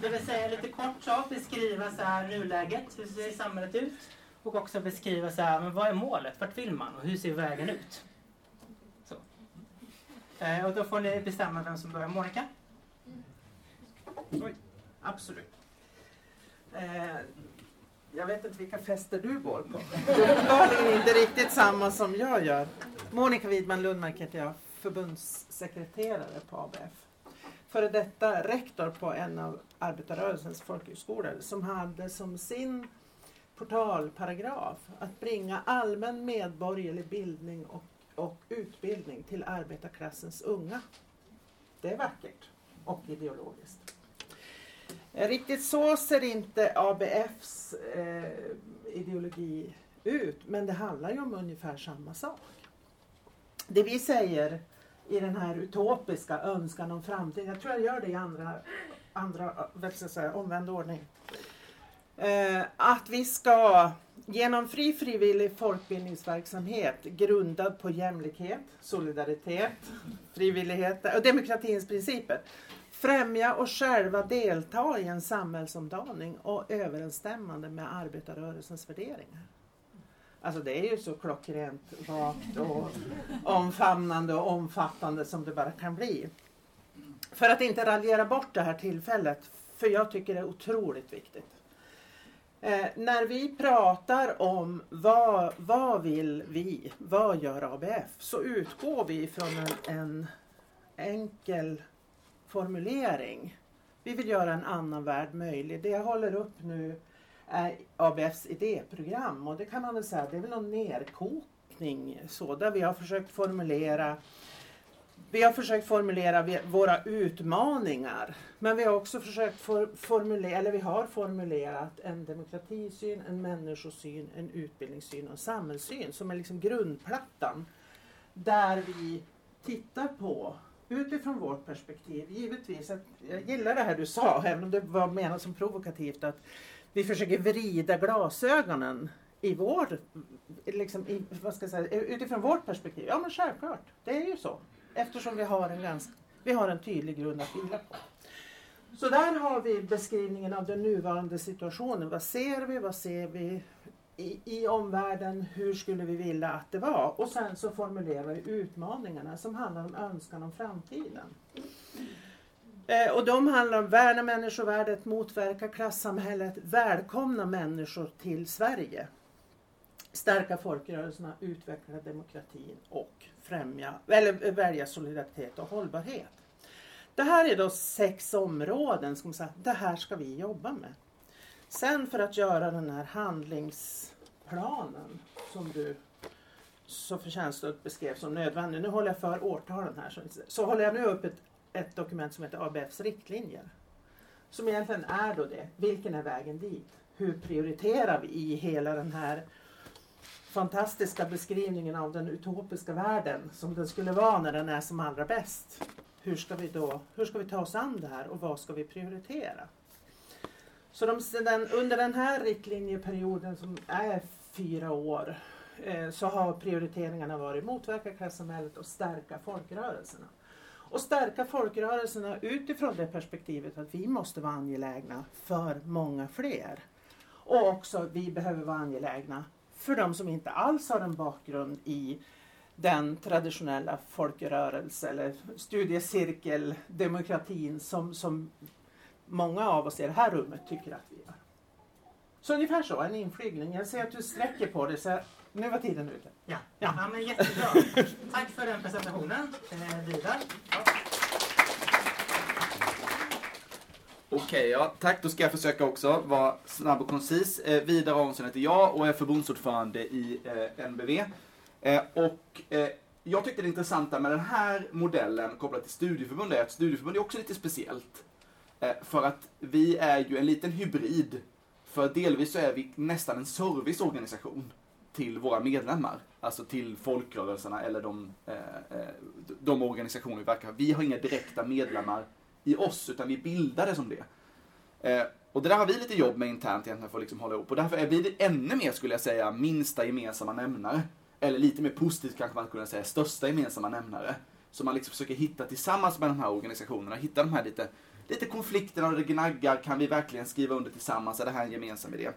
Det vill säga lite kort så beskriva så här nuläget, hur ser samhället ut? Och också beskriva så här, men vad är målet? Vart vill man? Och hur ser vägen ut? Så. Eh, och då får ni bestämma vem som börjar. Monica? Oj, absolut. Eh, jag vet inte vilka fester du går på. Uppenbarligen inte riktigt samma som jag gör. Monica Widman Lundmark heter jag, förbundssekreterare på ABF. Före detta rektor på en av arbetarrörelsens folkhögskolor som hade som sin portalparagraf att bringa allmän medborgerlig bildning och, och utbildning till arbetarklassens unga. Det är vackert och ideologiskt. Eh, riktigt så ser inte ABFs eh, ideologi ut, men det handlar ju om ungefär samma sak. Det vi säger i den här utopiska önskan om framtiden, jag tror jag gör det i andra, andra säga, omvänd ordning. Eh, att vi ska genom fri frivillig folkbildningsverksamhet grundad på jämlikhet, solidaritet, frivillighet och demokratins principer främja och själva delta i en samhällsomdaning och överensstämmande med arbetarrörelsens värderingar. Alltså det är ju så klockrent, rakt och omfamnande och omfattande som det bara kan bli. för att inte raljera bort det här tillfället, för jag tycker det är otroligt viktigt. Eh, när vi pratar om vad, vad vill vi, vad gör ABF, så utgår vi från en, en enkel formulering. Vi vill göra en annan värld möjlig. Det jag håller upp nu är ABFs idéprogram och det kan man väl säga, det är väl någon nerkokning så, där vi har försökt formulera vi har försökt formulera våra utmaningar. Men vi har också försökt for, formulera, eller vi har formulerat en demokratisyn, en människosyn, en utbildningssyn och en samhällssyn som är liksom grundplattan. Där vi tittar på utifrån vårt perspektiv, givetvis, att, jag gillar det här du sa, även om det var menat som provokativt, att vi försöker vrida glasögonen i vår, liksom, i, vad ska jag säga, utifrån vårt perspektiv. Ja men självklart, det är ju så. Eftersom vi har en, ganska, vi har en tydlig grund att vila på. Så där har vi beskrivningen av den nuvarande situationen. Vad ser vi? Vad ser vi i, i omvärlden? Hur skulle vi vilja att det var? Och sen så formulerar vi utmaningarna som handlar om önskan om framtiden. Eh, och de handlar om värna människovärdet, motverka klassamhället, välkomna människor till Sverige. Stärka folkrörelserna, utveckla demokratin och främja, eller välja solidaritet och hållbarhet. Det här är då sex områden som det här ska vi jobba med. Sen för att göra den här handlingsplanen som du så förtjänstfullt beskrev som nödvändig. Nu håller jag för årtalen här. Så, så håller jag nu upp ett, ett dokument som heter ABFs riktlinjer. Som egentligen är då det. Vilken är vägen dit? Hur prioriterar vi i hela den här fantastiska beskrivningen av den utopiska världen som den skulle vara när den är som allra bäst. Hur ska vi då hur ska vi ta oss an det här och vad ska vi prioritera? Så de, den, under den här riktlinjeperioden som är fyra år eh, så har prioriteringarna varit motverka klassamhället och stärka folkrörelserna. Och stärka folkrörelserna utifrån det perspektivet att vi måste vara angelägna för många fler. Och också vi behöver vara angelägna för de som inte alls har en bakgrund i den traditionella folkrörelse eller studiecirkeldemokratin som, som många av oss i det här rummet tycker att vi gör. Så ungefär så, en inflygning. Jag ser att du sträcker på dig, så nu var tiden ute. Ja, Ja. ja. men jättebra. Tack för den presentationen, eh, Vidar. Ja. Okej, ja, tack. Då ska jag försöka också vara snabb och koncis. Eh, Vidar Aronson heter jag och är förbundsordförande i eh, NBV. Eh, och eh, jag tyckte det intressanta med den här modellen kopplat till studieförbund är att studieförbund är också lite speciellt. Eh, för att vi är ju en liten hybrid. För delvis så är vi nästan en serviceorganisation till våra medlemmar. Alltså till folkrörelserna eller de, eh, eh, de organisationer vi verkar Vi har inga direkta medlemmar i oss, utan vi bildar det som det. Och det där har vi lite jobb med internt egentligen för att liksom hålla ihop. Och därför blir det ännu mer, skulle jag säga, minsta gemensamma nämnare. Eller lite mer positivt kanske man skulle säga, största gemensamma nämnare. Som man liksom försöker hitta tillsammans med de här organisationerna, hitta de här lite, lite konflikter och det gnaggar. Kan vi verkligen skriva under tillsammans? Är det här en gemensam idé?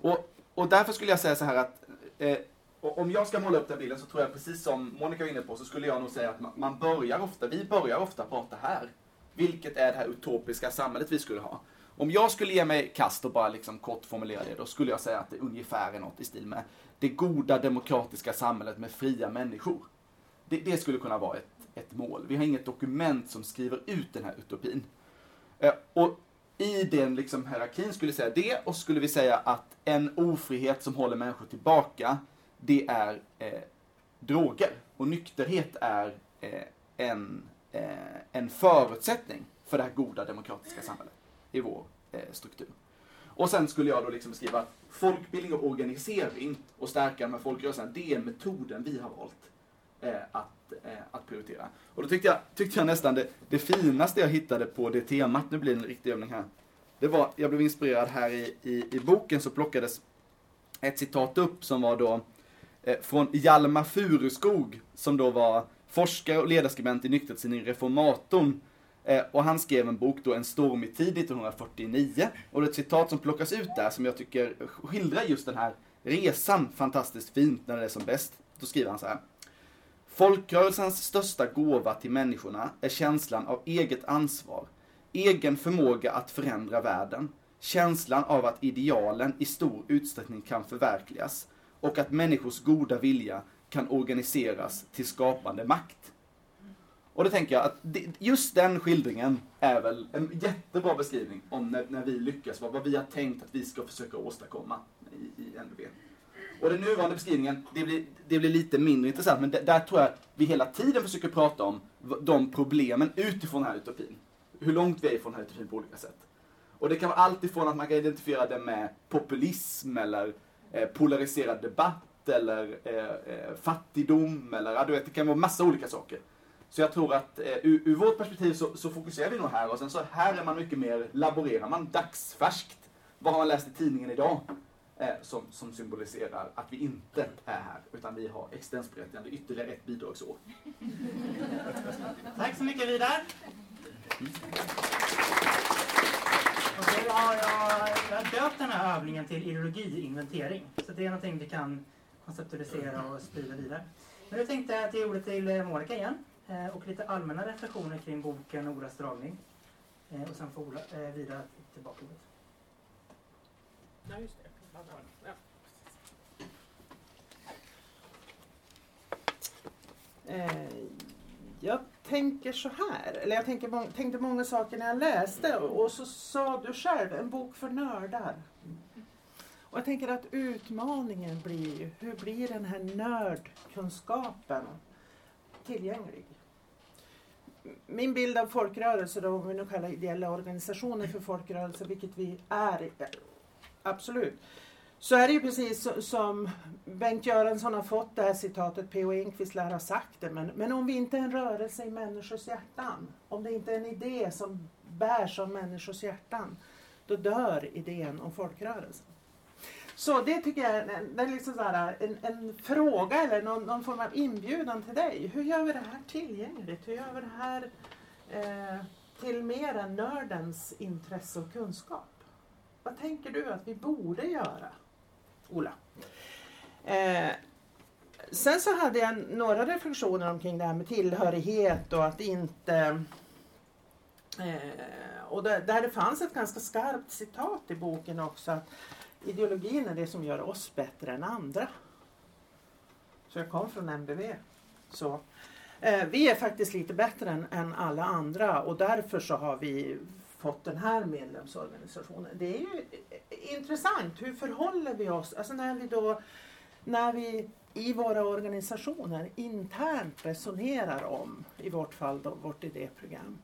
Och, och därför skulle jag säga så här att eh, om jag ska måla upp den bilden så tror jag precis som Monica var inne på så skulle jag nog säga att man, man börjar ofta, vi börjar ofta prata här. Vilket är det här utopiska samhället vi skulle ha? Om jag skulle ge mig kast och bara liksom kort formulera det, då skulle jag säga att det ungefär är något i stil med det goda demokratiska samhället med fria människor. Det, det skulle kunna vara ett, ett mål. Vi har inget dokument som skriver ut den här utopin. Eh, och i den liksom hierarkin skulle vi säga det och skulle vi säga att en ofrihet som håller människor tillbaka, det är eh, droger. Och nykterhet är eh, en, eh, en förutsättning för det här goda demokratiska samhället i vår eh, struktur. Och sen skulle jag då liksom skriva att folkbildning och organisering och stärka de här folkrörelserna, det är metoden vi har valt eh, att, eh, att prioritera. Och då tyckte jag, tyckte jag nästan det, det finaste jag hittade på det temat, nu blir det en riktig övning här, det var, jag blev inspirerad här i, i, i boken så plockades ett citat upp som var då eh, från Hjalmar Furuskog som då var forskare och ledarskribent i nykterhetstidningen Reformatorn. Eh, och han skrev en bok då, En stormig tid 1949. Och det är ett citat som plockas ut där som jag tycker skildrar just den här resan fantastiskt fint när det är som bäst. Då skriver han så här. Folkrörelsens största gåva till människorna är känslan av eget ansvar, egen förmåga att förändra världen, känslan av att idealen i stor utsträckning kan förverkligas och att människors goda vilja kan organiseras till skapande makt. Och då tänker jag att just den skildringen är väl en jättebra beskrivning om när, när vi lyckas, vad, vad vi har tänkt att vi ska försöka åstadkomma i, i NB. Och den nuvarande beskrivningen, det blir, det blir lite mindre intressant, men där tror jag vi hela tiden försöker prata om de problemen utifrån den här utopin. Hur långt vi är ifrån den här utopin på olika sätt. Och det kan vara allt ifrån att man kan identifiera det med populism eller eh, polariserad debatt eller eh, eh, fattigdom eller ja, du vet, det kan vara massa olika saker. Så jag tror att eh, ur, ur vårt perspektiv så, så fokuserar vi nog här och sen så här är man mycket mer, laborerar man dagsfärskt. Vad har man läst i tidningen idag? Eh, som, som symboliserar att vi inte är här utan vi har existensberättigande ytterligare ett bidragsår. Tack så mycket Vidar. Och så har jag, jag har döpt den här övningen till ideologiinventering. Så det är någonting vi kan konceptualisera och sprida vidare. Men nu tänkte jag att jag ordet till eh, Monica igen. eh, Och lite allmänna reflektioner kring boken Olas dragning. Och sen får Ola, eh, Vidar tillbaka ordet. Ja, just det. Eh, jag tänker så här, eller jag tänker, tänkte många saker när jag läste och, så sa du själv, en bok för nördar. Och jag tänker att utmaningen blir ju, hur blir den här nördkunskapen tillgänglig? Min bild av folkrörelser, om vi nu kallar ideella organisationer för folkrörelser, vilket vi är, eh, absolut, så är det ju precis som Bengt Göransson har fått det här citatet, P.O. Enquist lär ha sagt det, men, men om vi inte är en rörelse i människors hjärtan, om det inte är en idé som bärs av människors hjärtan, då dör idén om folkrörelsen. Så det tycker jag är, en, det är liksom så här, en, en fråga eller någon, någon form av inbjudan till dig. Hur gör vi det här tillgängligt? Hur gör vi det här eh, till mer än nördens intresse och kunskap? Vad tänker du att vi borde göra? Ola. Eh, sen så hade jag några reflektioner omkring det här med tillhörighet och att inte... Eh, och där, där det fanns ett ganska skarpt citat i boken också att ideologin är det som gör oss bättre än andra. Så jag kom från MBV. Så, eh, vi är faktiskt lite bättre än, än alla andra och därför så har vi fått den här medlemsorganisationen. Det är ju intressant. Hur förhåller vi oss? Alltså när vi då när vi i våra organisationer internt resonerar om, i vårt fall då, vårt idéprogram.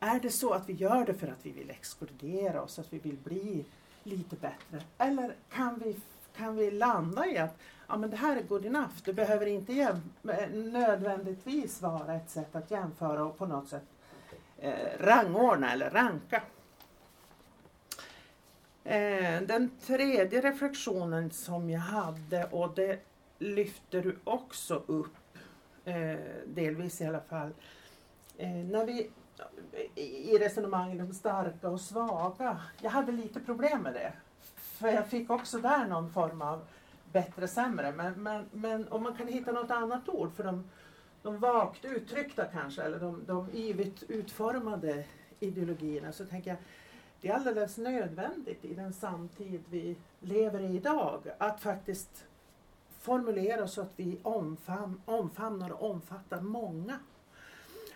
Är det så att vi gör det för att vi vill exkludera oss, att vi vill bli lite bättre? Eller kan vi, kan vi landa i att ja, men det här är good enough, det behöver inte jäm- eh, nödvändigtvis vara ett sätt att jämföra och på något sätt eh, rangordna eller ranka. Eh, den tredje reflektionen som jag hade och det lyfter du också upp, eh, delvis i alla fall. Eh, när vi i resonemangen om starka och svaga. Jag hade lite problem med det. För jag fick också där någon form av bättre sämre. Men, men, men om man kan hitta något annat ord för de, de vagt uttryckta kanske, eller de, de yvigt utformade ideologierna, så tänker jag det är alldeles nödvändigt i den samtid vi lever i idag att faktiskt formulera så att vi omfam, omfamnar och omfattar många.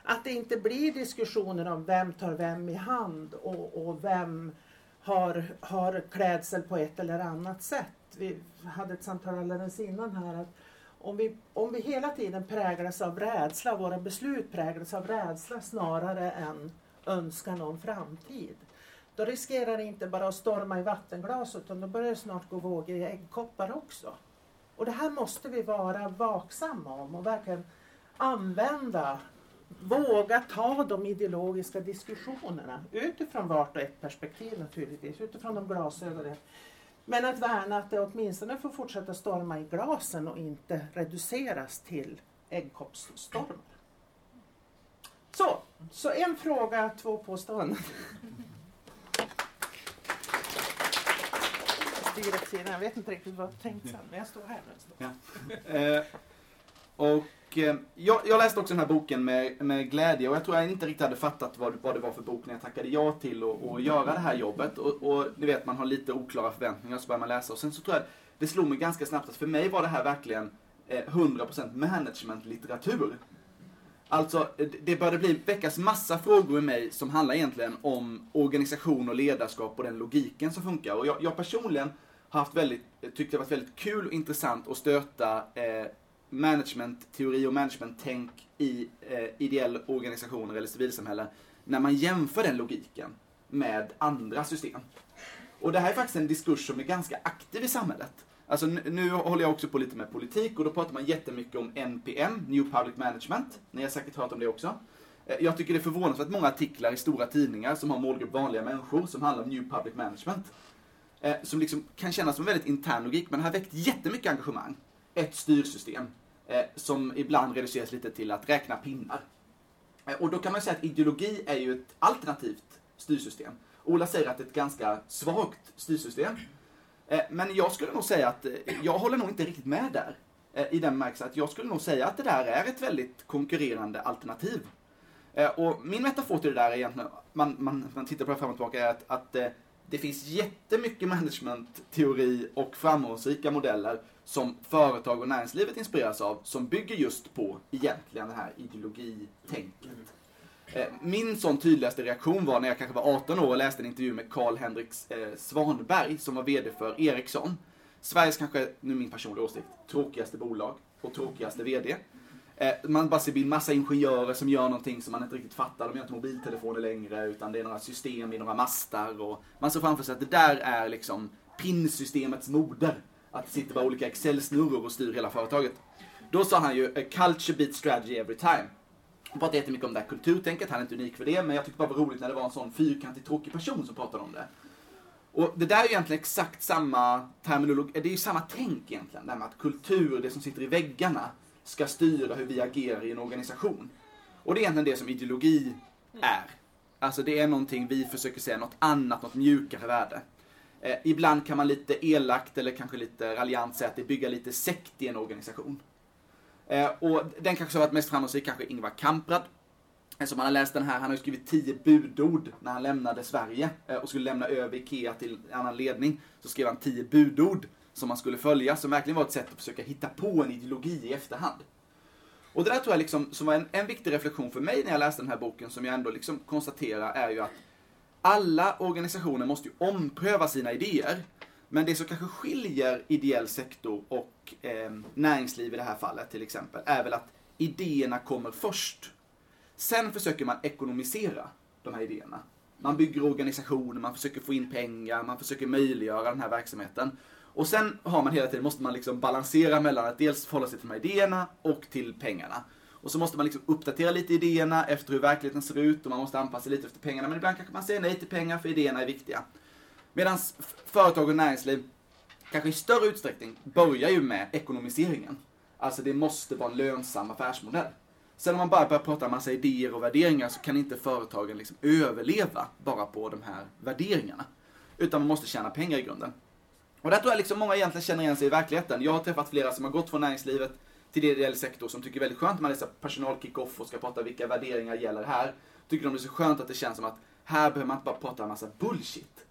Att det inte blir diskussioner om vem tar vem i hand och, och vem har, har klädsel på ett eller annat sätt. Vi hade ett samtal alldeles innan här att om vi, om vi hela tiden präglas av rädsla, våra beslut präglas av rädsla snarare än önskan om framtid. Då riskerar det inte bara att storma i vattenglas utan då börjar det snart gå vågor i äggkoppar också. Och det här måste vi vara vaksamma om och verkligen använda, våga ta de ideologiska diskussionerna utifrån vart och ett perspektiv naturligtvis, utifrån de glasögonen. Men att värna att det åtminstone får fortsätta storma i glasen och inte reduceras till äggkoppsstormar. Så, så en fråga, två påståenden. Jag vet inte riktigt vad jag tänkt sen, men jag står här nu. Eh, och och eh, jag, jag läste också den här boken med, med glädje och jag tror jag inte riktigt hade fattat vad, vad det var för bok när jag tackade ja till att göra det här jobbet. Och, och ni vet, man har lite oklara förväntningar så börjar man läsa. Och sen så tror jag det slog mig ganska snabbt att för mig var det här verkligen eh, 100% managementlitteratur. Alltså, det- det började bli, väckas massa frågor i mig som handlar egentligen om organisation och ledarskap och den logiken som funkar. Och jag, jag personligen har haft väldigt, tyckt det varit väldigt kul och intressant att stöta eh, managementteori och managementtänk i eh, ideella organisationer eller civilsamhälle. när man jämför den logiken med andra system. Och det här är faktiskt en diskurs som är ganska aktiv i samhället. Alltså nu, håller jag också på lite med politik och då pratar man jättemycket om NPM, New Public Management. Ni har säkert hört om det också. Eh, jag tycker det är förvånansvärt många artiklar i stora tidningar som har målgrupp vanliga människor som handlar om New Public Management. Eh, som liksom kan kännas som en väldigt intern logik, men det har väckt jättemycket engagemang. Ett styrsystem Eh, som ibland reduceras lite till att räkna pinnar. Eh, Och då kan man säga att ideologi är ju ett alternativt styrsystem. Ola säger att det är ett ganska svagt styrsystem. Eh, Men jag skulle nog säga att eh, jag håller nog inte riktigt med där. Eh, I den bemärkelsen att jag skulle nog säga att det där är ett väldigt konkurrerande alternativ. Eh, Och min metafor till det där är egentligen, man, man, man tittar på det fram och tillbaka, är att, att eh, det finns jättemycket managementteori och framgångsrika modeller som företag och näringslivet inspireras av, som bygger just på egentligen det här ideologitänket. Eh, min sån tydligaste reaktion var när jag kanske var 18 år och läste en intervju med Carl-Henrik eh, Svanberg som var VD för Ericsson. Sveriges kanske, nu min personliga åsikt, tråkigaste bolag och tråkigaste VD. Eh, man bara ser en massa ingenjörer som gör någonting som man inte riktigt fattar. De gör inte mobiltelefoner längre utan det är några system i några mastar och man ser framför sig att det där är liksom pinsystemets moder. Att det sitter bara olika Excel-snurror och styr hela företaget. Då sa han ju "A “culture beats strategy every time”. Han pratade jättemycket om det här kulturtänket, han är inte unik för det, men jag tyckte bara det var roligt när det var en sån fyrkantig tråkig person som pratade om det. Och det där är ju egentligen exakt samma terminologi, eh, det är ju samma tänk egentligen. Det här med att kultur, det som sitter i väggarna, ska styra hur vi agerar i en organisation. Och det är egentligen det som ideologi är. Alltså det är någonting vi försöker säga, något annat, något mjukare värde. Eh, ibland kan man lite elakt eller kanske lite raljant säga att det bygger lite sekt i en organisation. Eh, och den kanske har varit mest framgångsrik, kanske Ingvar Kamprad. Eh, Som han har läst den här, han har ju skrivit tio budord när han lämnade Sverige eh, och skulle lämna över IKEA till annan ledning. Så skrev han tio budord som man skulle följa, som verkligen var ett sätt att försöka hitta på en ideologi i efterhand. Och det där tror jag liksom, som var en, en viktig reflektion för mig när jag läste den här boken, som jag ändå liksom konstaterar är ju att alla organisationer måste ju ompröva sina idéer. Men det som kanske skiljer ideell sektor och eh, näringsliv i det här fallet till exempel, är väl att idéerna kommer först. Sen försöker man ekonomisera de här idéerna. Man bygger organisationer, man försöker få in pengar, man försöker möjliggöra den här verksamheten. Och sen har man hela tiden, måste man liksom balansera mellan att dels förhålla sig till de här idéerna och till pengarna. Och så måste man liksom uppdatera lite idéerna efter hur verkligheten ser ut och man måste anpassa lite efter pengarna. Men ibland kanske man säger nej till pengar för idéerna är viktiga. Medan företag och näringsliv kanske i större utsträckning börjar ju med ekonomiseringen. Alltså det måste vara en lönsam affärsmodell. Sen om man bara börjar prata en massa idéer och värderingar så kan inte företagen liksom överleva bara på de här värderingarna. Utan man måste tjäna pengar i grunden. Och där tror jag liksom många egentligen känner igen sig i verkligheten. Jag har träffat flera som har gått från näringslivet till ideell sektor som tycker det är väldigt skönt när man läser personal-kick-off och ska prata vilka värderingar gäller här. Tycker de det är så skönt att det känns som att här behöver man inte bara prata en massa bullshit.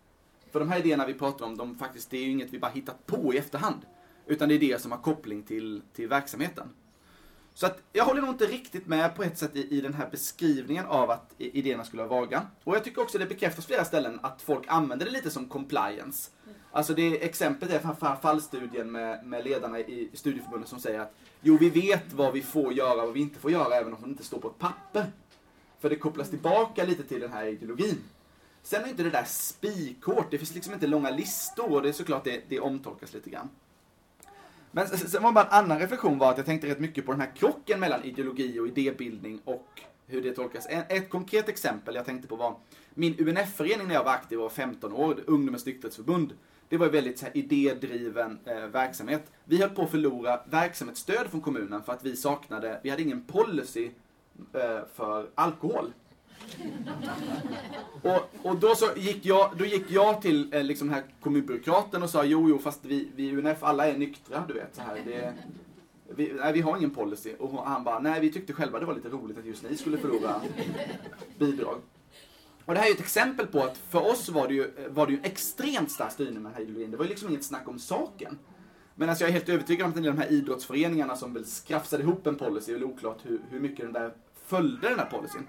För de här idéerna vi pratar om, de faktiskt, det är ju inget vi bara hittat på i efterhand. Utan det är det som har koppling till, till verksamheten. Så att jag håller nog inte riktigt med på ett sätt i, i den här beskrivningen av att idéerna skulle vara vaga. Och jag tycker också det bekräftas flera ställen att folk använder det lite som compliance. Alltså det exemplet är framför fallstudien med, med ledarna i studieförbundet som säger att jo, vi vet vad vi får göra och vad vi inte får göra även om det inte står på ett papper. För det kopplas tillbaka lite till den här ideologin. Sen är inte det där spikhårt, det finns liksom inte långa listor och det är såklart det, det omtolkas lite grann. Men sen var bara en annan reflektion var att jag tänkte rätt mycket på den här krocken mellan ideologi och idébildning och hur det tolkas. Ett konkret exempel jag tänkte på var min UNF-förening när jag var aktiv och var 15 år, Ungdomens nykterhetsförbund. Det var ju väldigt så här, idédriven eh, verksamhet. Vi höll på att förlora verksamhetsstöd från kommunen för att vi saknade, vi hade ingen policy eh, för alkohol. Och, och då, så gick jag, då gick jag till eh, liksom den här kommunbyråkraten och sa jo, jo, fast vi, vi i UNF alla är nyktra, du vet. Så här. Det, vi, nej, vi har ingen policy. Och han bara, nej vi tyckte själva det var lite roligt att just ni skulle förlora bidrag. Och det här är ju ett exempel på att för oss var det ju, var det ju extremt stark styrning med den här ideologin. Det var ju liksom inget snack om saken. Men alltså jag är helt övertygad om att en del av de här idrottsföreningarna som väl skrafsade ihop en policy, det är väl oklart hur, hur mycket den där följde den här policyn.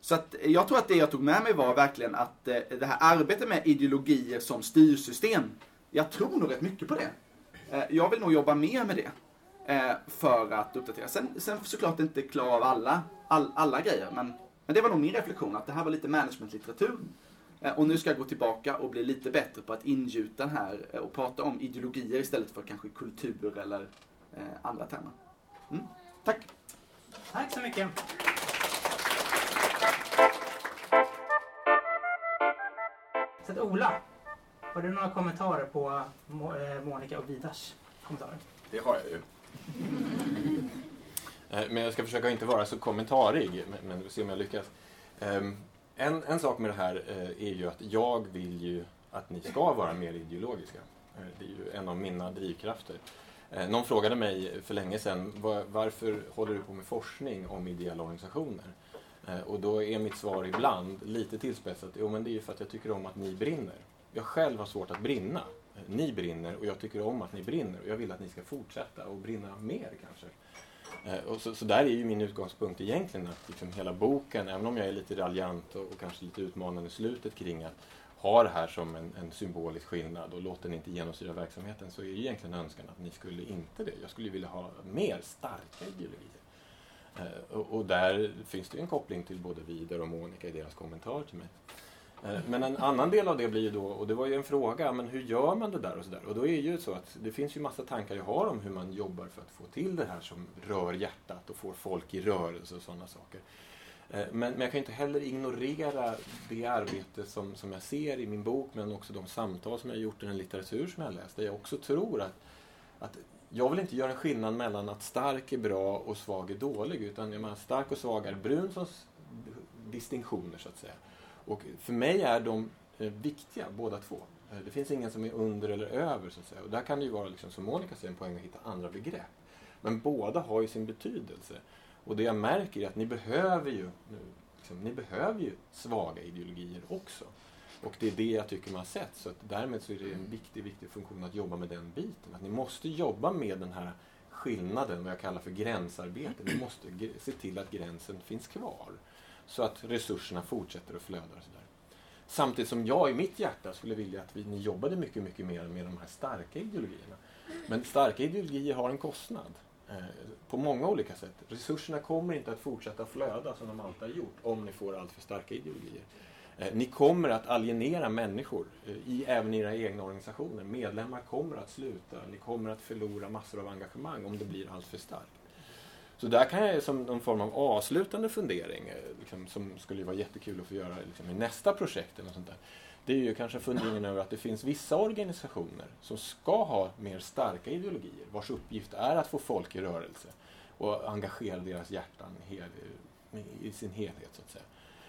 Så att jag tror att det jag tog med mig var verkligen att eh, det här arbetet med ideologier som styrsystem, jag tror nog rätt mycket på det. Eh, jag vill nog jobba mer med det. Eh, för att uppdatera. Sen, sen såklart inte klara av alla, all, alla grejer, men, men det var nog min reflektion att det här var lite managementlitteratur. Eh, och nu ska jag gå tillbaka och bli lite bättre på att ingjuta den här eh, och prata om ideologier istället för kanske kultur eller eh, andra termer. Mm. Tack! Tack så mycket. Så att Ola, har du några kommentarer på Mo- Monica och Vidars kommentarer? Det har jag ju. Eh, men jag ska försöka inte vara så kommentarig, men- men se om jag lyckas. Ehm, en, en sak med det här eh, är ju att jag vill ju att ni ska vara mer ideologiska. Eh, det är ju en av mina drivkrafter. Någon frågade mig för länge sedan varför håller du på med forskning om ideella organisationer? Och då är mitt svar ibland lite tillspetsat, jo men det är ju för att jag tycker om att ni brinner. Jag själv har svårt att brinna. Ni brinner och jag tycker om att ni brinner och jag vill att ni ska fortsätta och brinna mer kanske. Eh, och så, så där är ju min utgångspunkt egentligen att liksom hela boken, även om jag är lite raljant och, och kanske lite utmanande i slutet kring att ha det här som en, en symbolisk skillnad och låt den inte genomsyra verksamheten så är ju egentligen önskan att ni skulle inte det. Jag skulle vilja ha mer starka ideologier. Eh, och, och där finns det ju en koppling till både Vidar och Monica i deras kommentar till mig. Eh, men en annan del av det blir ju då, och det var ju en fråga, men hur gör man det där och sådär? Och då är ju så att det finns ju massa tankar jag har om hur man jobbar för att få till det här som rör hjärtat och får folk i rörelse och sådana saker. Eh, men, men jag kan inte heller ignorera det arbete som, som jag ser i min bok, men också de samtal som jag har gjort i den litteratur som jag har läst, där jag också tror att, att jag vill inte göra en skillnad mellan att stark är bra och svag är dålig, utan jag menar, stark och svag är Brunsons distinktioner, så att säga. Och för mig är de eh, viktiga, båda två. Eh, det finns ingen som är under eller över, så att säga. Och där kan det ju vara, liksom, som Monica säger, en poäng att hitta andra begrepp. Men båda har ju sin betydelse. Och det jag märker är att ni behöver ju, nu, liksom, ni behöver ju svaga ideologier också. Och det är det jag tycker man har sett. Så att därmed så är det en viktig, viktig funktion att jobba med den biten. Att ni måste jobba med den här skillnaden, vad jag kallar för gränsarbete. Ni måste se till att gränsen finns kvar. Så att resurserna fortsätter att flöda och sådär. Samtidigt som jag i mitt hjärta skulle vilja att vi, ni jobbade mycket, mycket mer med de här starka ideologierna. Men starka ideologier har en kostnad. Eh, på många olika sätt. Resurserna kommer inte att fortsätta flöda som de alltid har gjort om ni får allt för starka ideologier. Eh, ni kommer att alienera människor, eh, i, även i era egna organisationer. Medlemmar kommer att sluta. Ni kommer att förlora massor av engagemang om det blir allt för starkt. Så där kan jag som någon form av avslutande fundering, eh, liksom, som skulle vara jättekul att få göra liksom, i nästa projekt eller sånt där. Det är ju kanske funderingen över att det finns vissa organisationer som ska ha mer starka ideologier, vars uppgift är att få folk i rörelse och engagera deras hjärtan hel, i sin helhet, så att säga.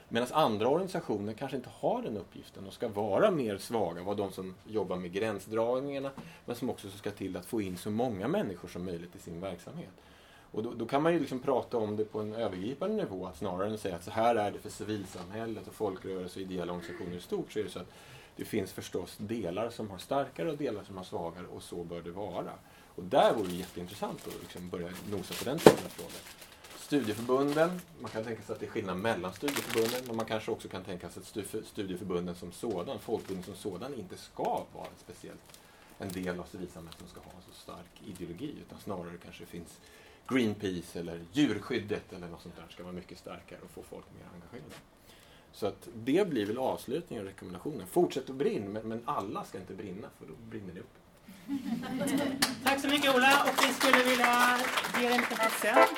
Medan andra organisationer kanske inte har den uppgiften och ska vara mer svaga, vara de som jobbar med gränsdragningarna, men som också ska till att få in så många människor som möjligt i sin verksamhet. Och då, då kan man ju liksom prata om det på en övergripande nivå, att snarare än att säga att så här är det för civilsamhället och folkrörelser och ideella organisationer i stort, så är det så att det finns förstås delar som har starkare och delar som har svagare och så bör det vara. Och där vore det jätteintressant att liksom börja nosa på den typen av frågor. Studieförbunden, man kan tänka sig att det är skillnad mellan studieförbunden, men man kanske också kan tänka sig att studieförbunden som sådan, folkbildning som sådan, inte ska vara en speciellt en del av civilsamhället som ska ha en så stark ideologi, utan snarare kanske det finns Greenpeace eller djurskyddet eller något sånt där ska vara mycket starkare och få folk mer engagerade. Så att det blir väl avslutningen och rekommendationen. Fortsätt att brinna, men, men alla ska inte brinna för då brinner det upp. Tack så mycket Ola och vi skulle vilja ge dig en liten present.